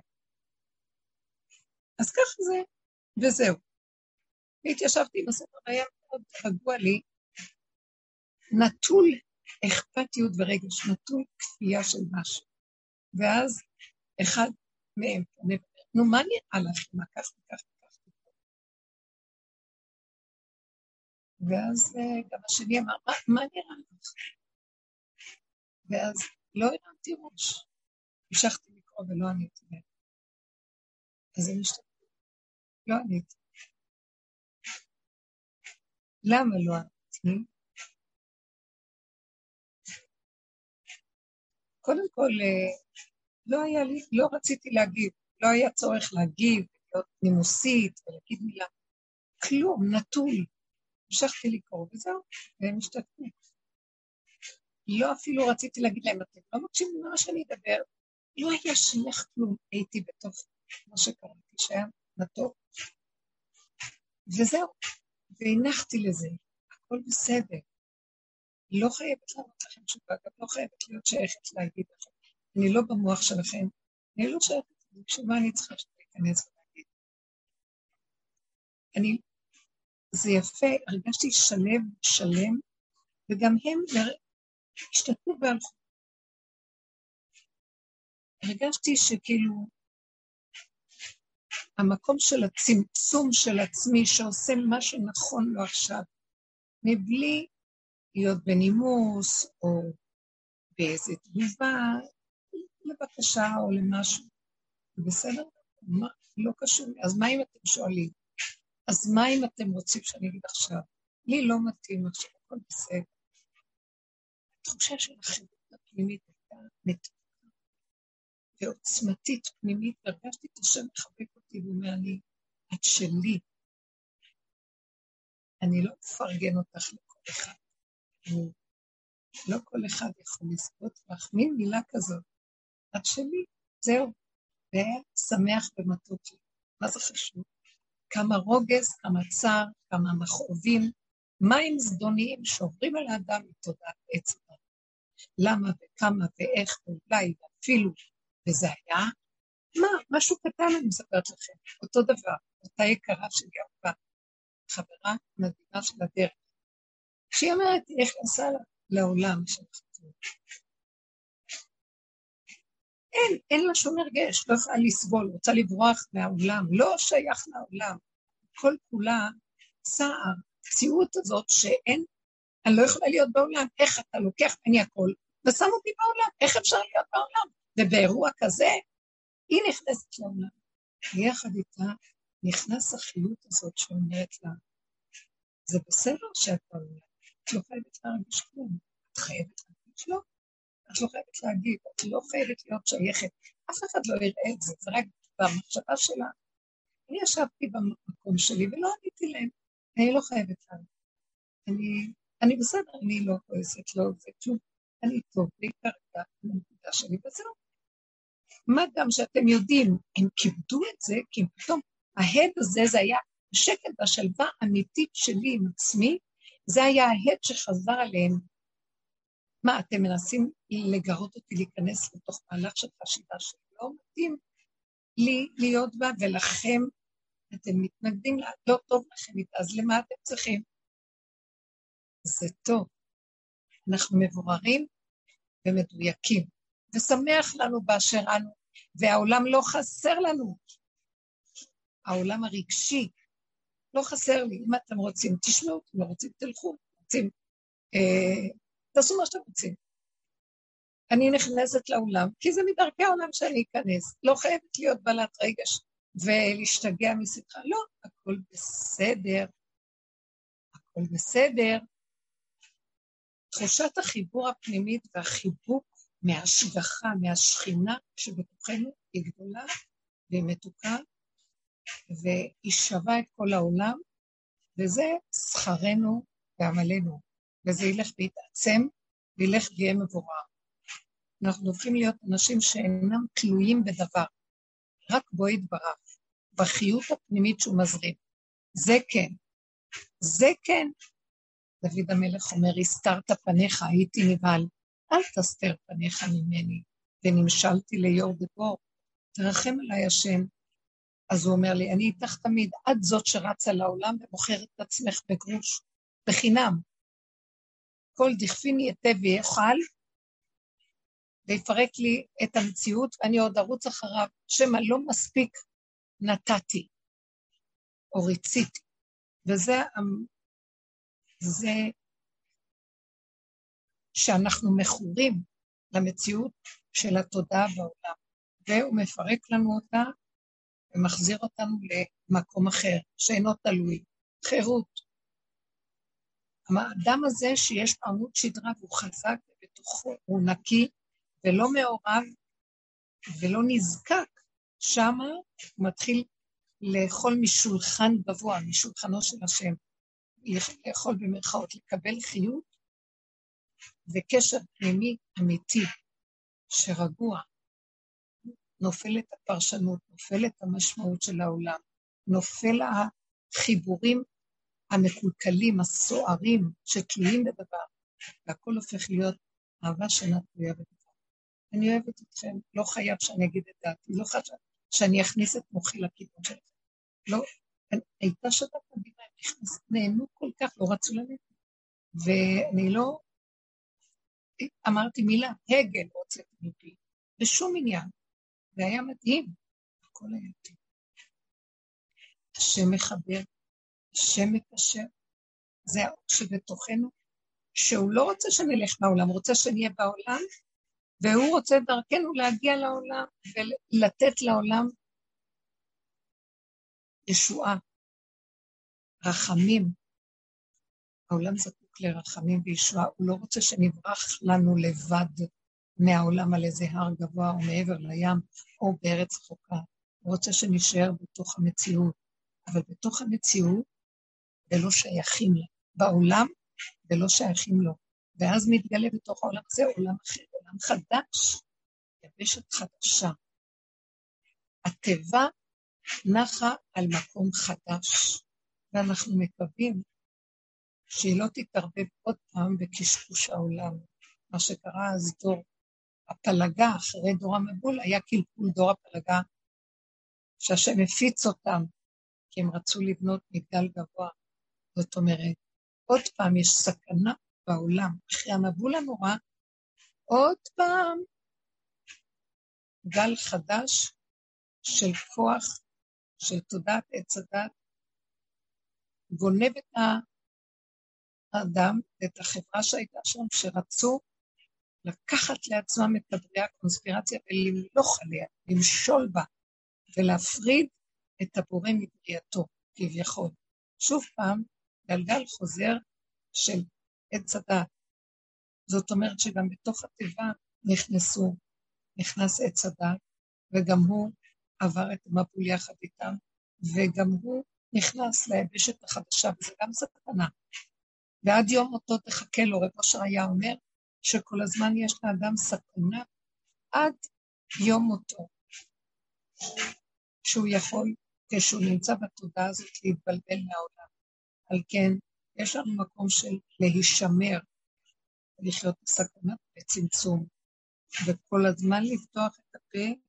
Speaker 1: אז ככה זה, וזהו. והתיישבתי עם הספר, היה מאוד רגוע לי, נטול אכפתיות ורגש, נטול כפייה של משהו. ואז אחד מהם נו, מה נראה לך אם כך וכך ואז אה, גם השני אמר, מה, מה נראה לך? ואז לא הרמתי ראש. המשכתי לקרוא ולא עניתי להם. אז הם השתתפו. לא עניתי. למה לא עניתי? קודם כל, אה, לא היה לי, לא רציתי להגיב, לא היה צורך להגיב, להיות נימוסית ולהגיד מילה. כלום, נטול. המשכתי לקרוא וזהו, והם השתתפו. לא אפילו רציתי להגיד להם, אתם לא מקשיבים למה שאני אדבר. לא היה שייך כלום, הייתי בתוך מה שקראתי, שהיה מתוק. וזהו, והנחתי לזה, הכל בסדר. לא חייבת לענות לכם תשובה, גם לא חייבת להיות שייכת להגיד לכם. אני לא במוח שלכם, אני לא שייכת, בשביל מה אני צריכה שתיכנס ולהגיד? אני, זה יפה, הרגשתי שלם, שלם, וגם הם השתתפו והלכו. הרגשתי שכאילו, המקום של הצמצום של עצמי, שעושה משהו נכון לו עכשיו, מבלי להיות בנימוס, או באיזה תגובה, לבקשה או למשהו. בסדר? מה, לא קשור. אז מה אם אתם שואלים? אז מה אם אתם רוצים שאני אגיד עכשיו? לי לא מתאים עכשיו, הכל בסדר. התחושה של החירות הפנימית הייתה מתוקה. ועוצמתית פנימית, והרגשתי את השם מחבק אותי ואומר לי, את שלי. אני לא מפרגן אותך לכל אחד. לא כל אחד יכול לזכות לך, מין מילה כזאת. את שלי, זהו. והיה שמח ומתוק לי. מה זה חשוב? כמה רוגז, כמה צער, כמה מכאובים, מים זדוניים שעוברים על האדם מתודעת עץ למה וכמה ואיך ואולי ואפילו, וזה היה, מה, משהו קטן אני מספרת לכם, אותו דבר, אותה יקרה שלי אהובה, חברה מדהימה של הדרך, כשהיא אומרת, איך נכנסה לעולם של החתונה. אין, אין לה שום הרגש, לא יכולה לסבול, רוצה לברוח מהעולם, לא שייך לעולם. כל כולה צער, המציאות הזאת שאין, אני לא יכולה להיות בעולם, איך אתה לוקח ממני הכל ושם אותי בעולם, איך אפשר להיות בעולם? ובאירוע כזה, היא נכנסת לעולם. ויחד איתה נכנס החיות הזאת שאומרת לה, זה בסדר שאת בעולם, את לא חייבת להרגיש כלום, את חייבת להרגיש לא. את לא חייבת להגיד, את לא חייבת להיות שייכת, אף אחד לא יראה את זה, זה רק במחשבה שלה. אני ישבתי במקום שלי ולא עניתי להם, אני לא חייבת להגיד. אני, אני בסדר, אני לא כועסת, לא זה כלום. אני טוב לי כרגע בנקודה שלי וזהו. מה גם שאתם יודעים, הם כיבדו את זה, כי פתאום ההד הזה, זה היה השקט והשלווה האמיתית שלי עם עצמי, זה היה ההד שחזר עליהם. מה, אתם מנסים לגרות אותי להיכנס לתוך מהלך של חשיבה שלא מתאים לי להיות בה, ולכם אתם מתנגדים לה, לא טוב לכם איתה, אז למה אתם צריכים? זה טוב. אנחנו מבוררים ומדויקים, ושמח לנו באשר אנו, והעולם לא חסר לנו. העולם הרגשי לא חסר לי. אם אתם רוצים, תשמעו, אם לא רוצים, תלכו. רוצים, אה, תעשו מה שאתם רוצים. אני נכנסת לעולם, כי זה מדרכי העולם שאני אכנס. לא חייבת להיות בעלת רגש ולהשתגע משמחה. לא, הכל בסדר. הכל בסדר. תחושת החיבור הפנימית והחיבוק מהשגחה, מהשכינה שבתוכנו היא גדולה והיא מתוקה, והיא שווה את כל העולם, וזה שכרנו ועמלנו, וזה ילך ויתעצם וילך ויהיה מבורר. אנחנו הופכים להיות אנשים שאינם תלויים בדבר, רק בו יתברך, בחיות הפנימית שהוא מזרים. זה כן. זה כן, דוד המלך אומר, הסתרת פניך, הייתי נבהל. אל תסתר פניך ממני, ונמשלתי ליאור דבור. תרחם עליי השם. אז הוא אומר לי, אני איתך תמיד, את זאת שרצה לעולם ומוכרת את עצמך בגרוש, בחינם. כל דכפיני יתה ויאכל, ויפרק לי את המציאות, ואני עוד ארוץ אחריו, שמא לא מספיק נתתי, או ריציתי. וזה זה שאנחנו מכורים למציאות של התודעה בעולם, והוא מפרק לנו אותה ומחזיר אותנו למקום אחר, שאינו תלוי, חירות. האדם הזה שיש לו עמוד שדרה והוא חזק ובתוכו, הוא נקי ולא מעורב ולא נזקק, שמה הוא מתחיל לאכול משולחן גבוה, משולחנו של השם. לאכול במרכאות, לקבל חיות וקשר פנימי אמיתי שרגוע. נופלת הפרשנות, נופלת המשמעות של העולם, נופל החיבורים המקולקלים, הסוערים, שתלויים בדבר, והכל הופך להיות אהבה שאינה תלויה בדבר. אני אוהבת אתכם, לא חייב שאני אגיד את דעתי, לא חייב שאני אכניס את מוחי לכיוון שלכם. לא, הייתה שבת מדהימה, הם נהנו כל כך, לא רצו ללכת. ואני לא... אמרתי מילה, הגל רוצה מפי, בשום עניין. זה היה מדהים, הכל היה טוב. השם מחבר, השם מקשר, זה האור שבתוכנו, שהוא לא רוצה שנלך מהעולם, הוא רוצה שנהיה בעולם, והוא רוצה דרכנו להגיע לעולם ולתת לעולם ישועה, רחמים. העולם זקוק לרחמים וישועה, הוא לא רוצה שנברח לנו לבד. מהעולם על איזה הר גבוה או מעבר לים או בארץ רחוקה. הוא רוצה שנשאר בתוך המציאות, אבל בתוך המציאות ולא שייכים. בעולם ולא שייכים לו. ואז מתגלה בתוך העולם הזה עולם אחר, עולם חדש, יבשת חדשה. התיבה נחה על מקום חדש, ואנחנו מקווים שהיא לא תתערבב עוד פעם בקשקוש העולם. מה שקרה אז דור הפלגה, אחרי דור המבול, היה קלקול דור הפלגה, שהשם הפיץ אותם, כי הם רצו לבנות מגדל גבוה. זאת אומרת, עוד פעם יש סכנה בעולם, אחרי המבול הנורא, עוד פעם גל חדש של כוח, של תודעת עץ הדת, גונב את האדם, את החברה שהייתה שם, שרצו לקחת לעצמם את הבריאה הקונספירציה ולמלוך עליה, למשול בה, ולהפריד את הבורא מבריאתו, כביכול. שוב פעם, גלגל חוזר של עץ הדת. זאת אומרת שגם בתוך התיבה נכנסו, נכנס עץ הדת, וגם הוא עבר את המבול יחד איתם, וגם הוא נכנס ליבשת החדשה, וזה גם סכנה. ועד יום מותו תחכה לו, רב אושר היה אומר, שכל הזמן יש לאדם סכנה עד יום מותו, שהוא יכול, כשהוא נמצא בתודעה הזאת, להתבלבל מהעולם. על כן, יש לנו מקום של להישמר, לחיות בסכנה וצמצום, וכל הזמן לפתוח את הפה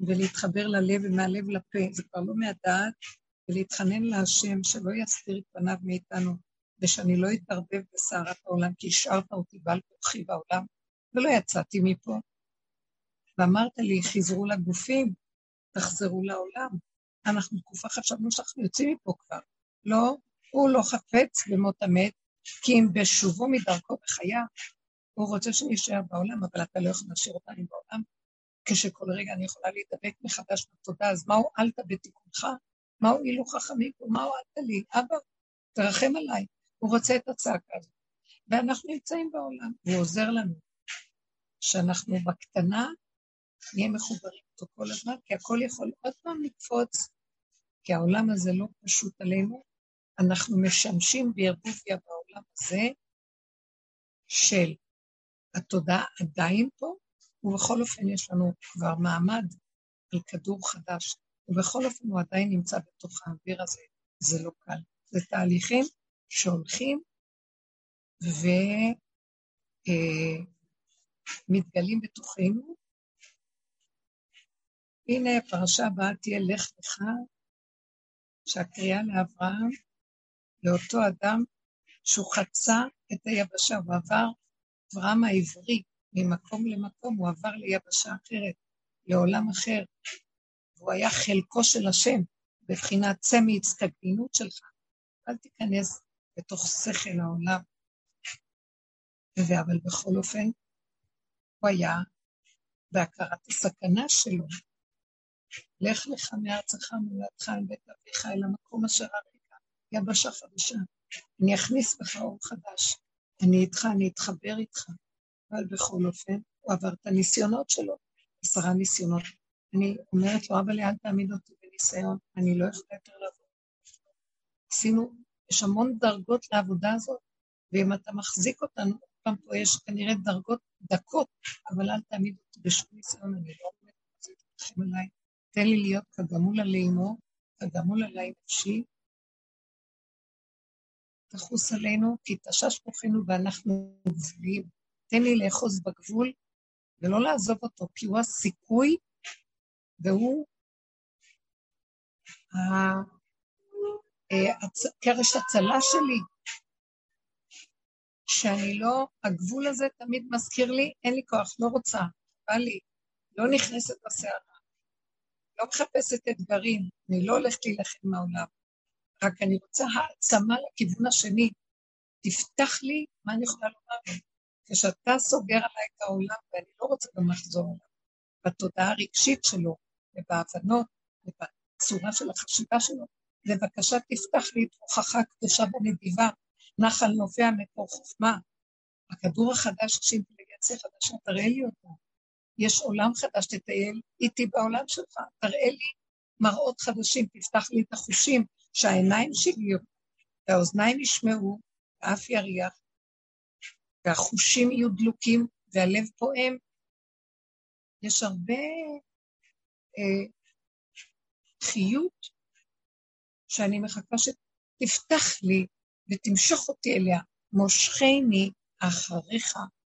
Speaker 1: ולהתחבר ללב ומהלב לפה, זה כבר לא מהדעת, ולהתחנן להשם שלא יסתיר את פניו מאיתנו, ושאני לא אתערבב בסערת העולם, כי השארת אותי בעל כוחי בעולם, ולא יצאתי מפה. ואמרת לי, חזרו לגופים, תחזרו לעולם. אנחנו תקופה חשבנו שאנחנו יוצאים מפה כבר. לא, הוא לא חפץ במות המת, כי אם בשובו מדרכו בחיה, הוא רוצה שנשאר בעולם, אבל אתה לא יכול להשאיר אותנו בעולם, כשכל רגע אני יכולה להידבק מחדש בתודה, אז מה הועלת בתיקונך? מה הועילו חכמים פה? מה הועלת לי? אבא, תרחם עליי. הוא רוצה את הצעקה הזאת. ואנחנו נמצאים בעולם, הוא עוזר לנו. שאנחנו בקטנה נהיה מחוברים אותו כל הזמן, כי הכל יכול עוד פעם לקפוץ, כי העולם הזה לא פשוט עלינו, אנחנו משמשים בערבוביה בעולם הזה של התודעה עדיין פה, ובכל אופן יש לנו כבר מעמד על כדור חדש, ובכל אופן הוא עדיין נמצא בתוך האוויר הזה, זה לא קל. זה תהליכים שהולכים ומתגלים אה, בתוכנו. הנה הפרשה הבאה תהיה לך לך, שהקריאה לאברהם לאותו אדם שהוא חצה את היבשה, הוא עבר, אברהם העברי, ממקום למקום, הוא עבר ליבשה אחרת, לעולם אחר. והוא היה חלקו של השם, בבחינת צא מהצטגנינות שלך. אל תיכנס בתוך שכל העולם. אבל בכל אופן, הוא היה בהכרת הסכנה שלו. לך לך מארצך מולדך אל בית אביך אל המקום אשר אריך. יבשה חדשה. אני אכניס בך אור חדש. אני איתך, אני אתחבר איתך. אבל בכל אופן, הוא עבר את הניסיונות שלו, עשרה ניסיונות. אני אומרת לו, אבל אל תעמיד אותי בניסיון, אני לא יכולה יותר לעבוד. עשינו, יש המון דרגות לעבודה הזאת, ואם אתה מחזיק אותנו, פעם פה יש כנראה דרגות דקות, אבל אל תעמיד אותי בשום ניסיון, אני לא להחזיק אתכם עליי. תן לי להיות כגמול עלי אמו, כגמול עלי נפשי, תחוס עלינו, כי תשש כוחנו ואנחנו גבולים. תן לי לאחוז בגבול ולא לעזוב אותו, כי הוא הסיכוי והוא אה, קרש הצלה שלי. שאני לא, הגבול הזה תמיד מזכיר לי, אין לי כוח, לא רוצה, בא לי, לא נכנסת בסערה, לא מחפשת אתגרים, אני לא הולכת להילחם מהעולם. רק אני רוצה העצמה לכיוון השני. תפתח לי מה אני יכולה לומר. כשאתה סוגר עליי את העולם, ואני לא רוצה גם לחזור אליו, בתודעה הרגשית שלו, ובהבנות, ובצורה של החשיבה שלו, בבקשה תפתח לי את רוחך הקדושה ונדיבה, נחל נובע מקור חוכמה. הכדור החדש יש אינטליגנציה חדשה, תראה לי אותה. יש עולם חדש, תטייל איתי בעולם שלך, תראה לי מראות חדשים, תפתח לי את החושים, שהעיניים שלי והאוזניים ישמעו, והאף יריח, והחושים יהיו דלוקים, והלב פועם. יש הרבה אה, חיות שאני מחכה שתפתח לי ותמשוך אותי אליה. מושכני אחריך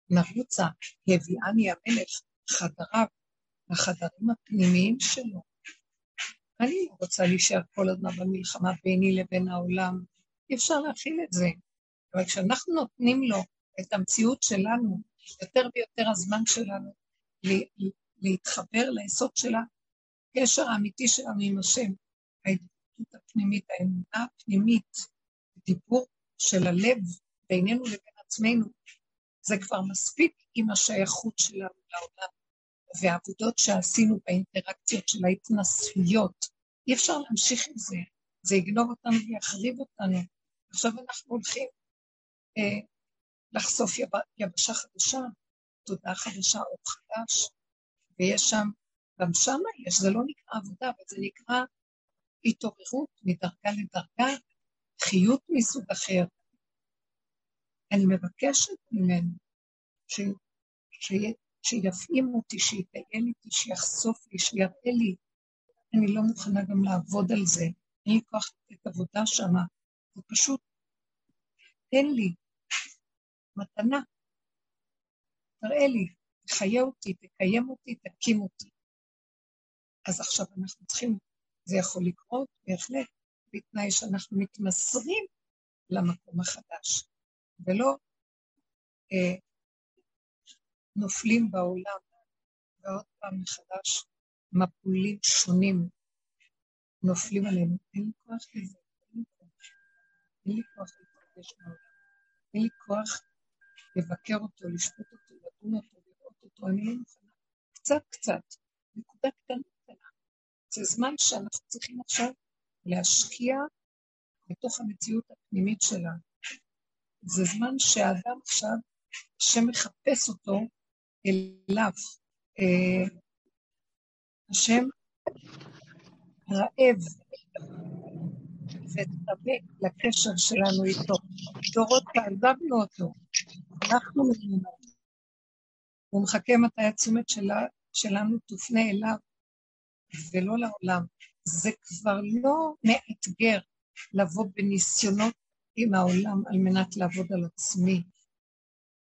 Speaker 1: נרוצה, הביאני המלך חדריו, החדרים הפנימיים שלו. אני רוצה להישאר כל הזמן במלחמה ביני לבין העולם, אי אפשר להכיל את זה. אבל כשאנחנו נותנים לו את המציאות שלנו, יותר ויותר הזמן שלנו להתחבר ליסוד של הקשר האמיתי שלנו עם השם, ההתבטאות הפנימית, האמונה הפנימית, דיבור של הלב בינינו לבין עצמנו, זה כבר מספיק עם השייכות שלנו לעולם והעבודות שעשינו באינטראקציות של ההתנסויות. אי אפשר להמשיך עם זה, זה יגנוב אותנו ויחריב אותנו. עכשיו אנחנו הולכים אה, לחשוף יב... יבשה חדשה, תודעה חדשה, אור חדש, ויש שם, גם שם יש, זה לא נקרא עבודה, אבל זה נקרא התעוררות מדרגה לדרגה, חיות מסוג אחר. אני מבקשת ממנו ש... ש... שיפעים אותי, שיטייל איתי, שיחשוף לי, שיראה לי. אני לא מוכנה גם לעבוד על זה. אין לי כוח לתת עבודה שמה. זה פשוט, תן לי מתנה. תראה לי, תחיה אותי, תקיים אותי, תקים אותי. אז עכשיו אנחנו צריכים, זה יכול לקרות בהחלט, בתנאי שאנחנו מתמסרים למקום החדש, ולא אה, נופלים בעולם, ועוד פעם מחדש מפולים שונים נופלים עלינו. אין לי כוח לזה, אין לי כוח. אין לי כוח להתרגש מהעולם. אין לי כוח לבקר אותו, לשפוט אותו, לדון אותו, לראות אותו. אני לא מוכנה. קצת קצת, נקודה קטנה קטנה. זה זמן שאנחנו צריכים עכשיו להשקיע בתוך המציאות הפנימית שלנו. זה זמן שהאדם עכשיו, השם מחפש אותו אליו. אה, השם רעב וצמא לקשר שלנו איתו. דורות עזבנו אותו, אנחנו ממנו. הוא מחכה מתי התשומת שלה, שלנו תופנה אליו ולא לעולם. זה כבר לא מאתגר לבוא בניסיונות עם העולם על מנת לעבוד על עצמי,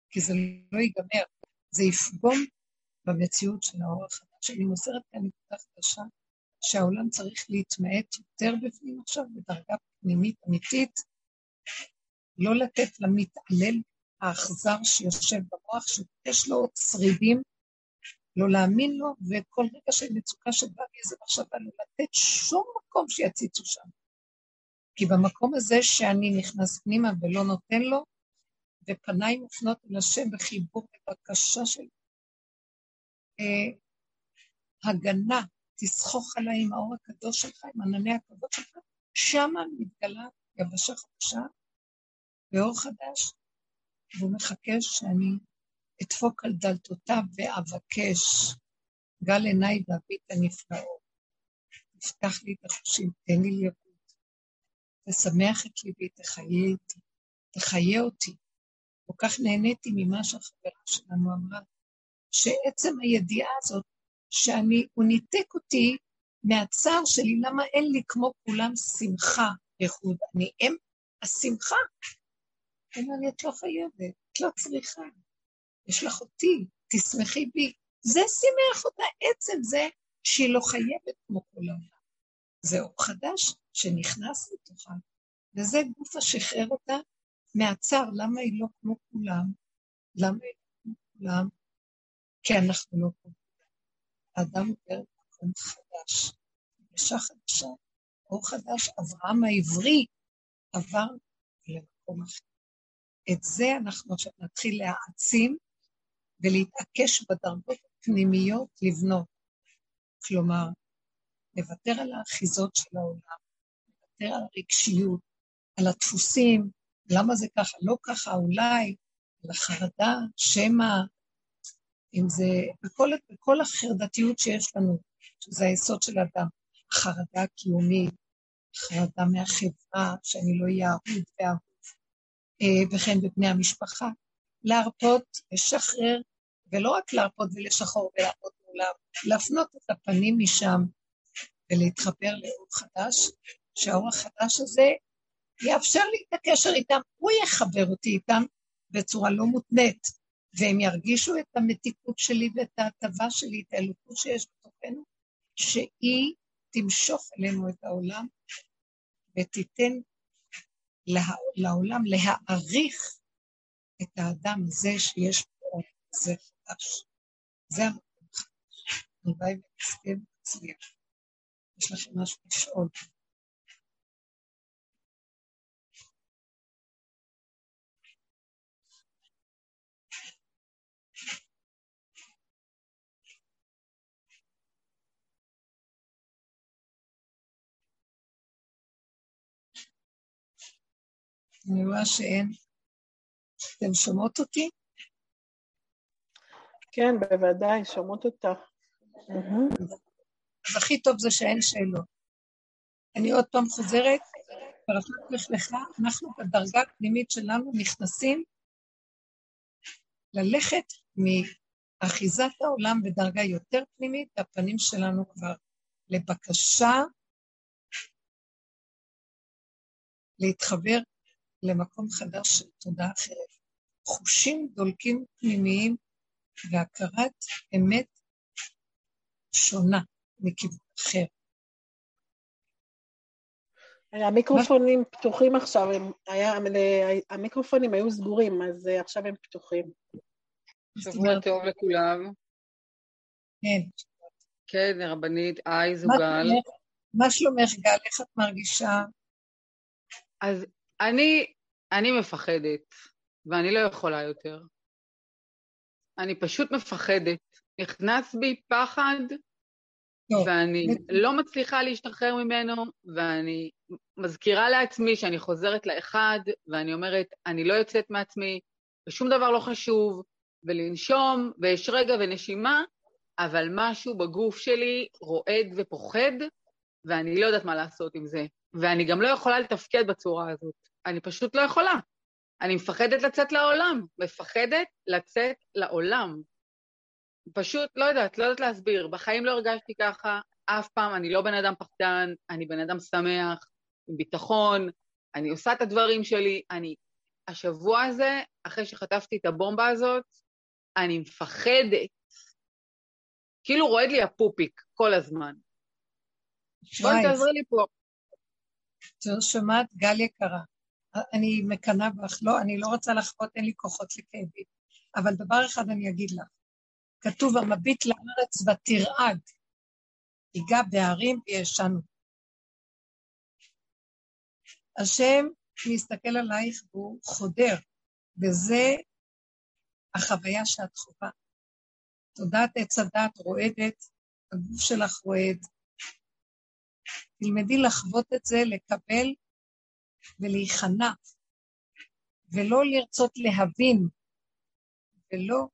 Speaker 1: כי זה לא ייגמר, זה יפגום במציאות של האור החדש. אני מוסרת כאן נקודה חדשה, שהעולם צריך להתמעט יותר בפנים עכשיו, בדרגה פנימית אמיתית, לא לתת למתעלל האכזר שיושב במוח, שיש לו שרידים, לא להאמין לו, וכל רגע של מצוקה שבא מאיזה מחשבה, לא לתת שום מקום שיציצו שם. כי במקום הזה שאני נכנס פנימה ולא נותן לו, ופניי מופנות אל השם בחיבור ובקשה של אה, הגנה, תסחוך עליי עם האור הקדוש שלך, עם ענני הכבוד שלך, שמה מתגלה יבשה חדשה ואור חדש, והוא מחכה שאני אדפוק על דלתותיו ואבקש, גל עיניי ואביט הנפלאות. תפתח לי את החושים, תן לי לראות, תשמח את ליבי, תחיה תחיה אותי. כל כך נהניתי ממה שהחברה שלנו אמרה, שעצם הידיעה הזאת שאני, הוא ניתק אותי מהצער שלי, למה אין לי כמו כולם שמחה, ייחוד. אני אם השמחה. אומר לי, את לא חייבת, את לא צריכה. יש לך אותי, תשמחי בי. זה שימח אותה, עצם זה שהיא לא חייבת כמו כל העולם. זה אור חדש שנכנס לתוכה, וזה גוף השחרר אותה מהצער. למה היא לא כמו כולם? למה היא לא כמו כולם? כי אנחנו לא כמו האדם עובר למקום חדש, פגישה חדשה, אור חדש, אברהם העברי עבר למקום אחר. את זה אנחנו עכשיו נתחיל להעצים ולהתעקש בדרגות הפנימיות לבנות. כלומר, לוותר על האחיזות של העולם, לוותר על הרגשיות, על הדפוסים, למה זה ככה, לא ככה, אולי, על החרדה, שמא, אם זה בכל, בכל החרדתיות שיש לנו, שזה היסוד של אדם, חרדה קיומית, חרדה מהחברה, שאני לא אהיה אהוד ואהוב, אה, וכן בבני המשפחה, להרפות, לשחרר, ולא רק להרפות ולשחור ולעמוד מולם, להפנות את הפנים משם ולהתחבר לאור חדש, שהאור החדש הזה יאפשר לי את הקשר איתם, הוא יחבר אותי איתם בצורה לא מותנית, והם ירגישו את המתיקות שלי ואת ההטבה שלי, את האלוקות שיש בתוכנו, שהיא תמשוך אלינו את העולם ותיתן לה, לעולם להעריך את האדם הזה שיש פה, זה חדש. זה המקום החדש. הלוואי ונזכה ונצליח. יש לכם משהו לשאול. אני רואה שאין. אתם שומעות אותי?
Speaker 2: כן, בוודאי, שומעות אותך.
Speaker 1: אז הכי טוב זה שאין שאלות. אני עוד פעם חוזרת, פרשת לך, אנחנו בדרגה הפנימית שלנו נכנסים ללכת מאחיזת העולם בדרגה יותר פנימית, והפנים שלנו כבר לבקשה להתחבר למקום חדש של תודעה אחרת. חושים דולקים פנימיים והכרת אמת שונה מכיוון אחר.
Speaker 2: המיקרופונים פתוחים עכשיו, הם, היה, המיקרופונים היו סגורים, אז אה, עכשיו הם פתוחים.
Speaker 4: שבוע טוב לכולם.
Speaker 1: כן.
Speaker 4: כן, רבנית, היי, זוגל.
Speaker 1: מה שלומך, גל? איך את מרגישה?
Speaker 4: אז אני, אני מפחדת, ואני לא יכולה יותר. אני פשוט מפחדת. נכנס בי פחד, לא. ואני לא מצליחה להשתחרר ממנו, ואני מזכירה לעצמי שאני חוזרת לאחד, ואני אומרת, אני לא יוצאת מעצמי, ושום דבר לא חשוב, ולנשום, ויש רגע ונשימה, אבל משהו בגוף שלי רועד ופוחד, ואני לא יודעת מה לעשות עם זה. ואני גם לא יכולה לתפקד בצורה הזאת. אני פשוט לא יכולה. אני מפחדת לצאת לעולם, מפחדת לצאת לעולם. פשוט, לא יודעת, לא יודעת להסביר. בחיים לא הרגשתי ככה, אף פעם, אני לא בן אדם פחדן, אני בן אדם שמח, עם ביטחון, אני עושה את הדברים שלי, אני... השבוע הזה, אחרי שחטפתי את הבומבה הזאת, אני מפחדת. כאילו רועד לי הפופיק כל הזמן. בואי תעזרי לי פה.
Speaker 1: שומעת, גל יקרה, אני מקנאה בך, לא, אני לא רוצה לחוות, אין לי כוחות לכאבים. אבל דבר אחד אני אגיד לך, כתוב, המביט לארץ ותרעד, ייגע בהרים וישנו. השם מסתכל עלייך והוא חודר, וזה החוויה שאת חווה. תודעת עץ הדת רועדת, הגוף שלך רועד. תלמדי לחוות את זה, לקבל ולהיכנע, ולא לרצות להבין, ולא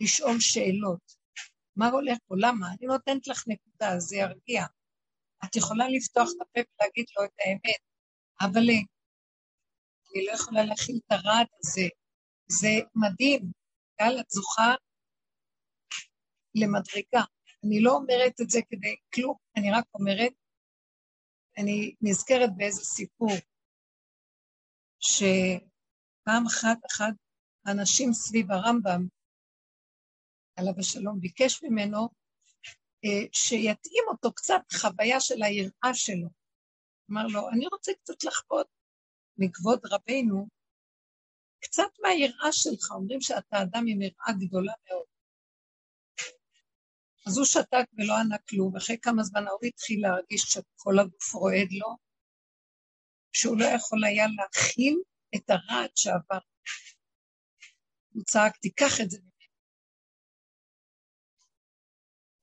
Speaker 1: לשאול שאלות. מה הולך פה? למה? אני נותנת לך נקודה, זה ירגיע. את יכולה לפתוח את הפה ולהגיד לו את האמת, אבל אני לא יכולה להכיל את הרעד הזה. זה מדהים. גל, את זוכה למדרגה. אני לא אומרת את זה כדי כלום, אני רק אומרת, אני נזכרת באיזה סיפור, שפעם אחת אחד האנשים סביב הרמב"ם, עליו השלום, ביקש ממנו אה, שיתאים אותו קצת חוויה של היראה שלו. אמר לו, אני רוצה קצת לחוות מכבוד רבנו, קצת מהיראה שלך, אומרים שאתה אדם עם יראה גדולה מאוד. אז הוא שתק ולא ענה כלום, ואחרי כמה זמן ההוא התחיל להרגיש שכל הגוף רועד לו, שהוא לא יכול היה להכיל את הרעד שעבר. הוא צעק, תיקח את זה ממני.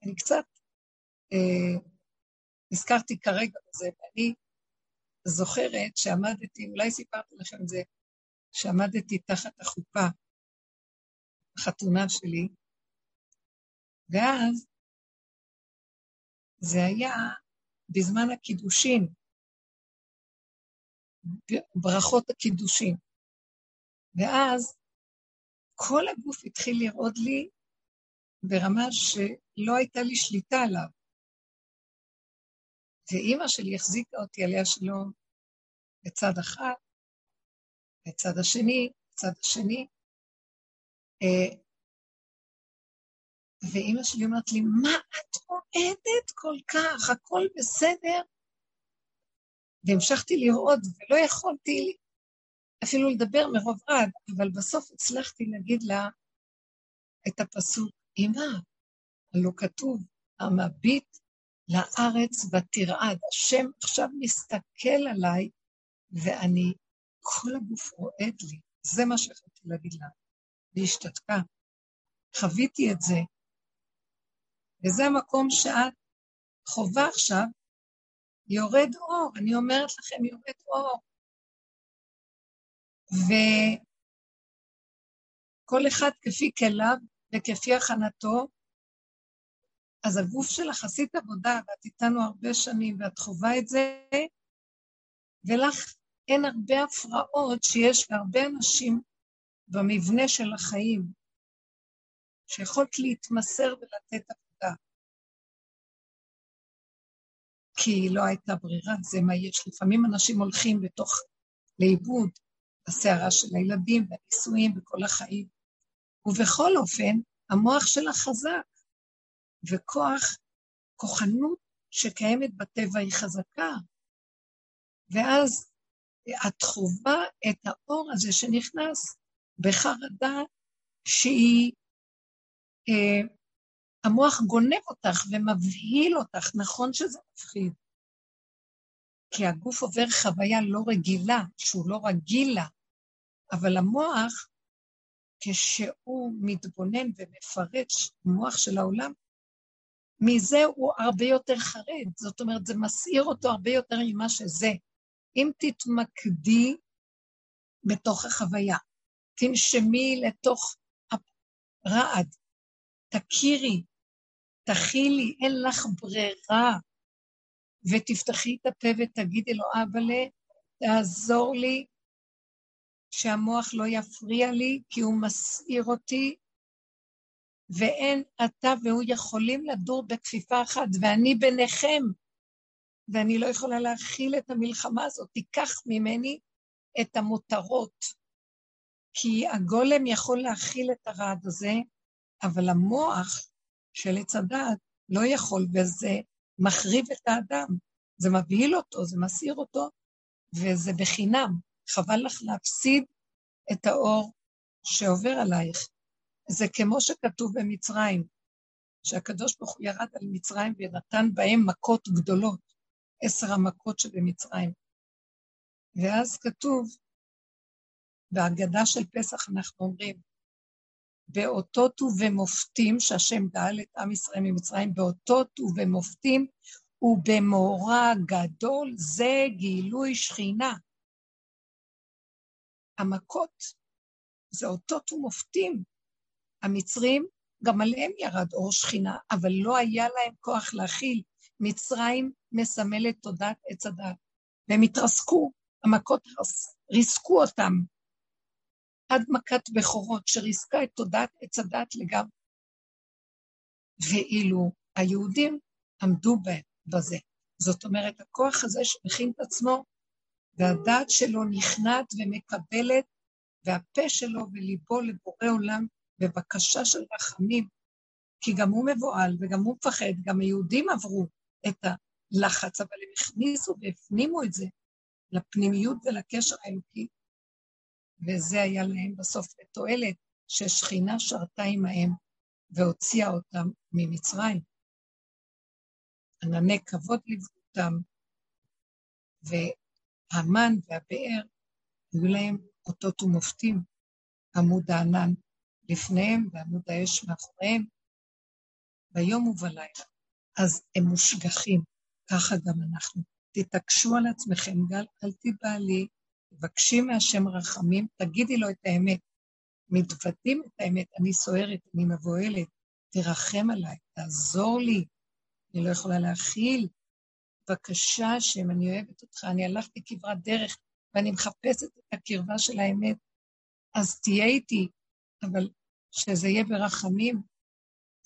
Speaker 1: אני קצת אה, נזכרתי כרגע בזה, ואני זוכרת שעמדתי, אולי סיפרתי לכם את זה, שעמדתי תחת החופה, החתונה שלי, ואז זה היה בזמן הקידושין, ברכות הקידושין. ואז כל הגוף התחיל לרעוד לי ברמה שלא הייתה לי שליטה עליו. ואימא שלי החזיקה אותי עליה שלום בצד אחד, בצד השני, בצד השני. אה, ואימא שלי אומרת לי, מה את רועדת כל כך? הכל בסדר? והמשכתי לרעוד, ולא יכולתי אפילו לדבר מרוב רעד, אבל בסוף הצלחתי להגיד לה את הפסוק, אמא, הלא כתוב, המביט לארץ ותרעד. השם עכשיו מסתכל עליי, ואני, כל הגוף רועד לי. זה מה שיכולתי להגיד לה. והיא השתתקה. חוויתי את זה. וזה המקום שאת חווה עכשיו, יורד אור. אני אומרת לכם, יורד אור. וכל אחד כפי כליו וכפי הכנתו, אז הגוף שלך עשית עבודה, ואת איתנו הרבה שנים, ואת חווה את זה, ולך אין הרבה הפרעות שיש להרבה אנשים במבנה של החיים, שיכולת להתמסר ולתת. כי לא הייתה ברירה, זה מה יש. לפעמים אנשים הולכים בתוך, לאיבוד, בסערה של הילדים, והנישואים, וכל החיים. ובכל אופן, המוח שלה חזק, וכוח, כוחנות שקיימת בטבע היא חזקה. ואז את חווה את האור הזה שנכנס בחרדה שהיא, אה, המוח גונב אותך ומבהיל אותך, נכון שזה מפחיד. כי הגוף עובר חוויה לא רגילה, שהוא לא רגיל לה, אבל המוח, כשהוא מתבונן ומפרש מוח של העולם, מזה הוא הרבה יותר חרד, זאת אומרת, זה מסעיר אותו הרבה יותר ממה שזה. אם תתמקדי בתוך החוויה, תנשמי לתוך הרעד, תכירי, תכילי, אין לך ברירה, ותפתחי את הפה ותגידי לו, אבאלה, תעזור לי שהמוח לא יפריע לי, כי הוא מסעיר אותי, ואין אתה והוא יכולים לדור בכפיפה אחת, ואני ביניכם, ואני לא יכולה להכיל את המלחמה הזאת. תיקח ממני את המותרות, כי הגולם יכול להכיל את הרעד הזה, אבל המוח של עץ הדעת לא יכול, וזה מחריב את האדם. זה מבהיל אותו, זה מסעיר אותו, וזה בחינם. חבל לך להפסיד את האור שעובר עלייך. זה כמו שכתוב במצרים, שהקדוש ברוך הוא ירד על מצרים ונתן בהם מכות גדולות, עשר המכות שבמצרים. ואז כתוב, בהגדה של פסח אנחנו אומרים, באותות ובמופתים, שהשם גאל את עם ישראל ממצרים, באותות ובמופתים ובמאורע גדול, זה גילוי שכינה. המכות זה אותות ומופתים. המצרים, גם עליהם ירד אור שכינה, אבל לא היה להם כוח להכיל. מצרים מסמלת תודעת עץ הדת, והם התרסקו, המכות ריסקו אותם, עד מכת בכורות, שריסקה את תודעת עץ הדת לגמרי. ואילו היהודים עמדו בזה. זאת אומרת, הכוח הזה שמכין את עצמו, והדעת שלו נכנעת ומקבלת, והפה שלו וליבו לבורא עולם בבקשה של רחמים, כי גם הוא מבוהל וגם הוא מפחד, גם היהודים עברו את הלחץ, אבל הם הכניסו והפנימו את זה לפנימיות ולקשר האלוקי, וזה היה להם בסוף לתועלת, ששכינה שרתה עמהם והוציאה אותם ממצרים. ענני כבוד ליוו אותם, והמן והבאר היו להם אותות ומופתים, עמוד הענן לפניהם ועמוד האש מאחוריהם, ביום ובלילה. אז הם מושגחים, ככה גם אנחנו. תתעקשו על עצמכם, גל, אל תיבהלי, תבקשי מהשם רחמים, תגידי לו את האמת. מתוודים את האמת, אני סוערת, אני מבוהלת, תרחם עליי, תעזור לי, אני לא יכולה להכיל. בבקשה, השם, אני אוהבת אותך, אני הלכתי כברת דרך, ואני מחפשת את הקרבה של האמת, אז תהיה איתי, אבל שזה יהיה ברחמים,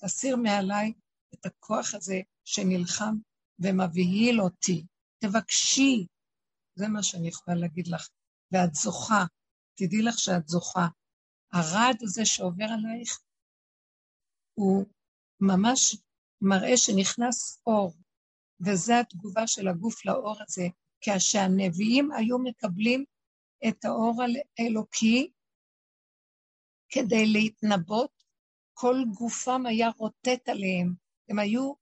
Speaker 1: תסיר מעליי את הכוח הזה שנלחם ומבהיל אותי. תבקשי, זה מה שאני יכולה להגיד לך. ואת זוכה, תדעי לך שאת זוכה. הרעד הזה שעובר עלייך, הוא ממש מראה שנכנס אור, וזו התגובה של הגוף לאור הזה, כשהנביאים היו מקבלים את האור האלוקי כדי להתנבות, כל גופם היה רוטט עליהם, הם היו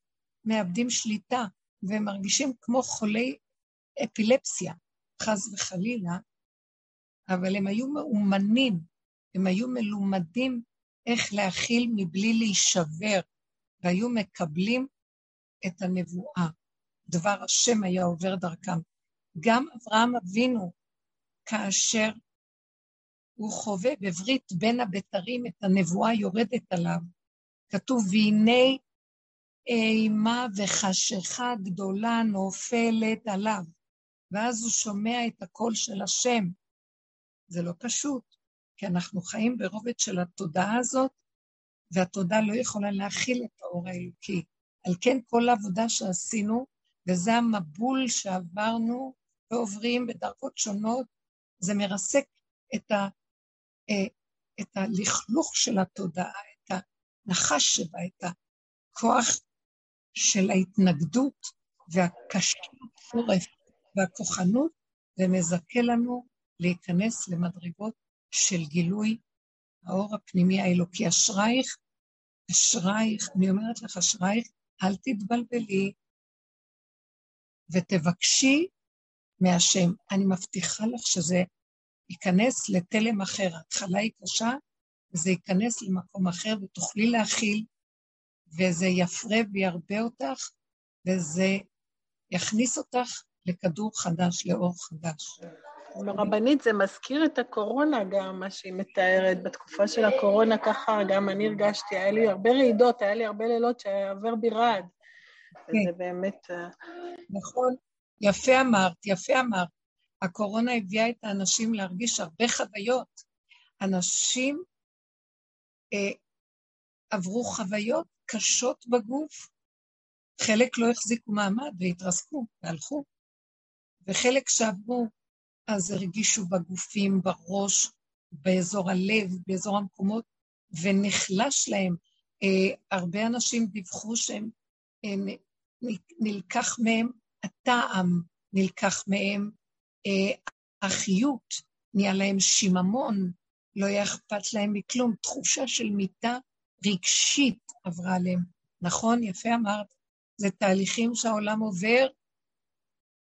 Speaker 1: מאבדים שליטה, והם מרגישים כמו חולי אפילפסיה, חס וחלילה, אבל הם היו מאומנים, הם היו מלומדים איך להכיל מבלי להישבר, והיו מקבלים את הנבואה. דבר השם היה עובר דרכם. גם אברהם אבינו, כאשר הוא חווה בברית בין הבתרים את הנבואה יורדת עליו, כתוב, והנה אימה וחשיכה גדולה נופלת עליו. ואז הוא שומע את הקול של השם. זה לא פשוט, כי אנחנו חיים ברובד של התודעה הזאת, והתודעה לא יכולה להכיל את האור האלוקי. על כן כל העבודה שעשינו, וזה המבול שעברנו ועוברים בדרגות שונות, זה מרסק את, ה, אה, את הלכלוך של התודעה, את הנחש שבה, את הכוח של ההתנגדות והקשיות חורף והכוחנות, ומזכה לנו להיכנס למדרגות של גילוי האור הפנימי האלוקי. אשרייך, אשרייך, אני אומרת לך, אשרייך, אל תתבלבלי ותבקשי מהשם. אני מבטיחה לך שזה ייכנס לתלם אחר. ההתחלה היא קשה, וזה ייכנס למקום אחר, ותוכלי להכיל, וזה יפרה וירבה אותך, וזה יכניס אותך לכדור חדש, לאור חדש.
Speaker 2: ברבנית זה מזכיר את הקורונה גם, מה שהיא מתארת. בתקופה של הקורונה ככה גם אני הרגשתי, היה לי הרבה רעידות, היה לי הרבה לילות שעבר בי רעד. כן. וזה באמת... אה,
Speaker 1: נכון, יפה אמרת, יפה אמרת. הקורונה הביאה את האנשים להרגיש הרבה חוויות. אנשים אה, עברו חוויות קשות בגוף, חלק לא החזיקו מעמד והתרסקו והלכו, וחלק שעברו אז הרגישו בגופים, בראש, באזור הלב, באזור המקומות, ונחלש להם. אה, הרבה אנשים דיווחו שהם, אה, נלקח מהם הטעם, נלקח מהם אה, החיות, נהיה להם שיממון, לא היה אכפת להם מכלום, תחושה של מיטה רגשית עברה עליהם. נכון, יפה אמרת, זה תהליכים שהעולם עובר,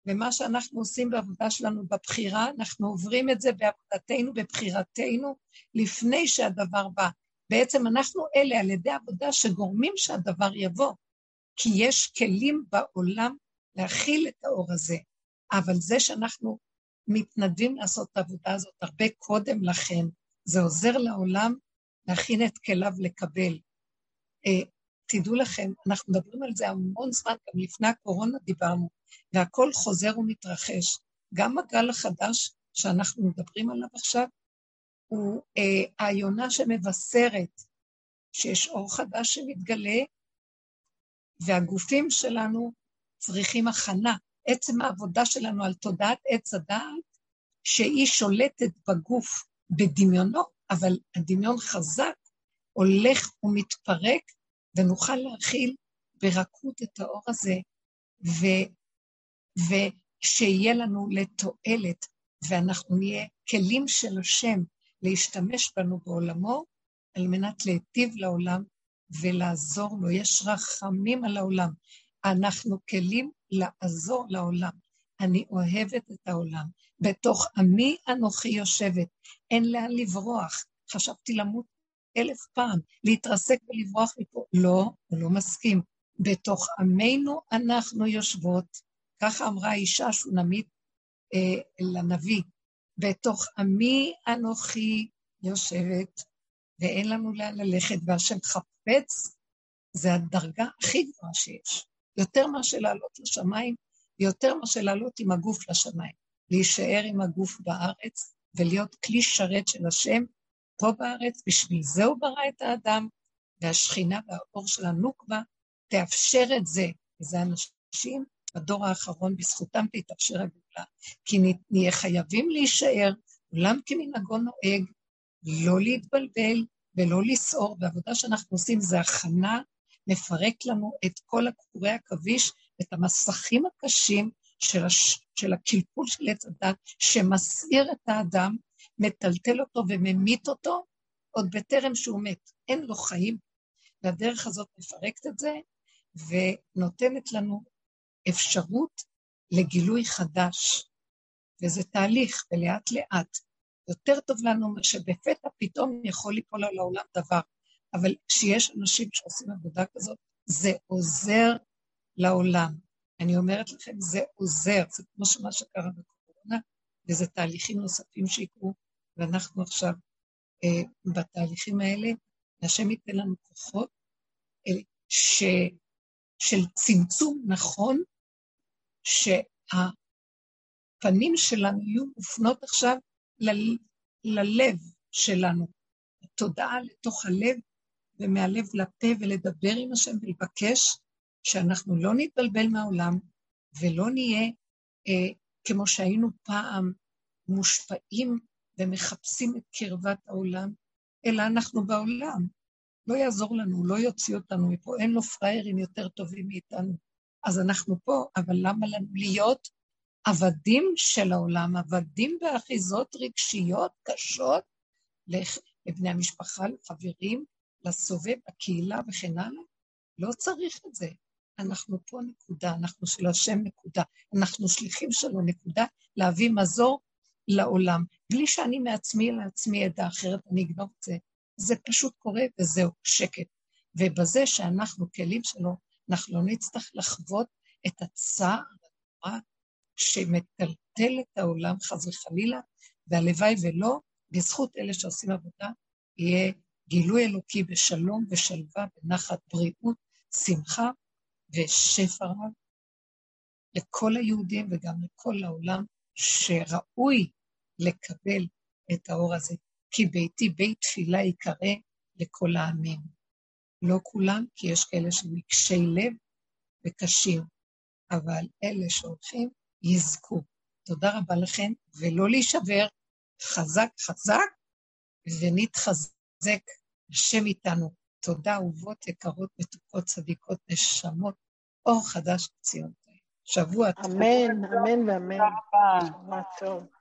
Speaker 1: ומה שאנחנו עושים בעבודה שלנו בבחירה, אנחנו עוברים את זה בעבודתנו, בבחירתנו, לפני שהדבר בא. בעצם אנחנו אלה על ידי עבודה שגורמים שהדבר יבוא, כי יש כלים בעולם להכיל את האור הזה, אבל זה שאנחנו מתנדבים לעשות את העבודה הזאת הרבה קודם לכן, זה עוזר לעולם להכין את כליו לקבל. תדעו לכם, אנחנו מדברים על זה המון זמן, גם לפני הקורונה דיברנו, והכל חוזר ומתרחש. גם הגל החדש שאנחנו מדברים עליו עכשיו, הוא אה, היונה שמבשרת שיש אור חדש שמתגלה, והגופים שלנו צריכים הכנה. עצם העבודה שלנו על תודעת עץ הדעת, שהיא שולטת בגוף בדמיונו, אבל הדמיון חזק, הולך ומתפרק, ונוכל להכיל ברכות את האור הזה, ו, ושיהיה לנו לתועלת, ואנחנו נהיה כלים של השם להשתמש בנו בעולמו, על מנת להיטיב לעולם ולעזור לו. יש רחמים על העולם. אנחנו כלים לעזור לעולם. אני אוהבת את העולם. בתוך עמי אנוכי יושבת, אין לאן לברוח. חשבתי למות אלף פעם, להתרסק ולברוח מפה. לא, הוא לא מסכים. בתוך עמנו אנחנו יושבות, ככה אמרה האישה השונמית אה, לנביא, בתוך עמי אנוכי יושבת, ואין לנו לאן ללכת, והשם חפץ זה הדרגה הכי גבוהה שיש. יותר מאשר לעלות לשמיים, ויותר מאשר לעלות עם הגוף לשמיים. להישאר עם הגוף בארץ ולהיות כלי שרת של השם פה בארץ, בשביל זה הוא ברא את האדם, והשכינה והאור של הנוקבה תאפשר את זה. וזה אנשים בדור האחרון, בזכותם תתאפשר הגאולה. כי נהיה חייבים להישאר, עולם כמנהגו נוהג, לא להתבלבל ולא לסעור, והעבודה שאנחנו עושים זה הכנה, מפרק לנו את כל הכורי עכביש, את המסכים הקשים של, הש... של הקלקול של עץ הדת, שמסעיר את האדם, מטלטל אותו וממית אותו, עוד בטרם שהוא מת. אין לו חיים. והדרך הזאת מפרקת את זה, ונותנת לנו אפשרות לגילוי חדש. וזה תהליך, ולאט לאט. יותר טוב לנו שבפתע פתאום יכול ליפול על העולם דבר. אבל כשיש אנשים שעושים עבודה כזאת, זה עוזר לעולם. אני אומרת לכם, זה עוזר, זה כמו שמה שקרה בקורונה, וזה תהליכים נוספים שיקרו, ואנחנו עכשיו אה, בתהליכים האלה, השם ייתן לנו כוחות אה, ש, של צמצום נכון, שהפנים שלנו יהיו מופנות עכשיו ל, ללב שלנו, התודעה לתוך הלב, ומהלב לפה ולדבר עם השם ולבקש שאנחנו לא נתבלבל מהעולם ולא נהיה אה, כמו שהיינו פעם מושפעים ומחפשים את קרבת העולם, אלא אנחנו בעולם. לא יעזור לנו, לא יוציא אותנו מפה, אין לו פראיירים יותר טובים מאיתנו. אז אנחנו פה, אבל למה לנו להיות עבדים של העולם, עבדים באחיזות רגשיות קשות לבני המשפחה, לחברים, לסובב, לקהילה וכן הלאה? לא צריך את זה. אנחנו פה נקודה, אנחנו של השם נקודה, אנחנו שליחים שלו נקודה, להביא מזור לעולם, בלי שאני מעצמי לעצמי עדה אחרת, אני אגנוב את זה. זה פשוט קורה וזהו, שקט. ובזה שאנחנו כלים שלו, אנחנו לא נצטרך לחוות את הצער הנורא שמטלטל את העולם, חס וחלילה, והלוואי ולא, בזכות אלה שעושים עבודה, יהיה גילוי אלוקי בשלום ושלווה, בנחת בריאות, שמחה ושפע רב לכל היהודים וגם לכל העולם שראוי לקבל את האור הזה, כי ביתי בית תפילה ייקרא לכל העמים. לא כולם, כי יש כאלה שמקשי לב וקשים, אבל אלה שהולכים יזכו. תודה רבה לכם, ולא להישבר, חזק חזק, ונתחזק, השם איתנו. תודה, אהובות יקרות, מתוקות, צדיקות, נשמות, אור חדש לציון. שבוע
Speaker 2: טוב. אמן, אמן ואמן. תודה רבה. שבוע טוב.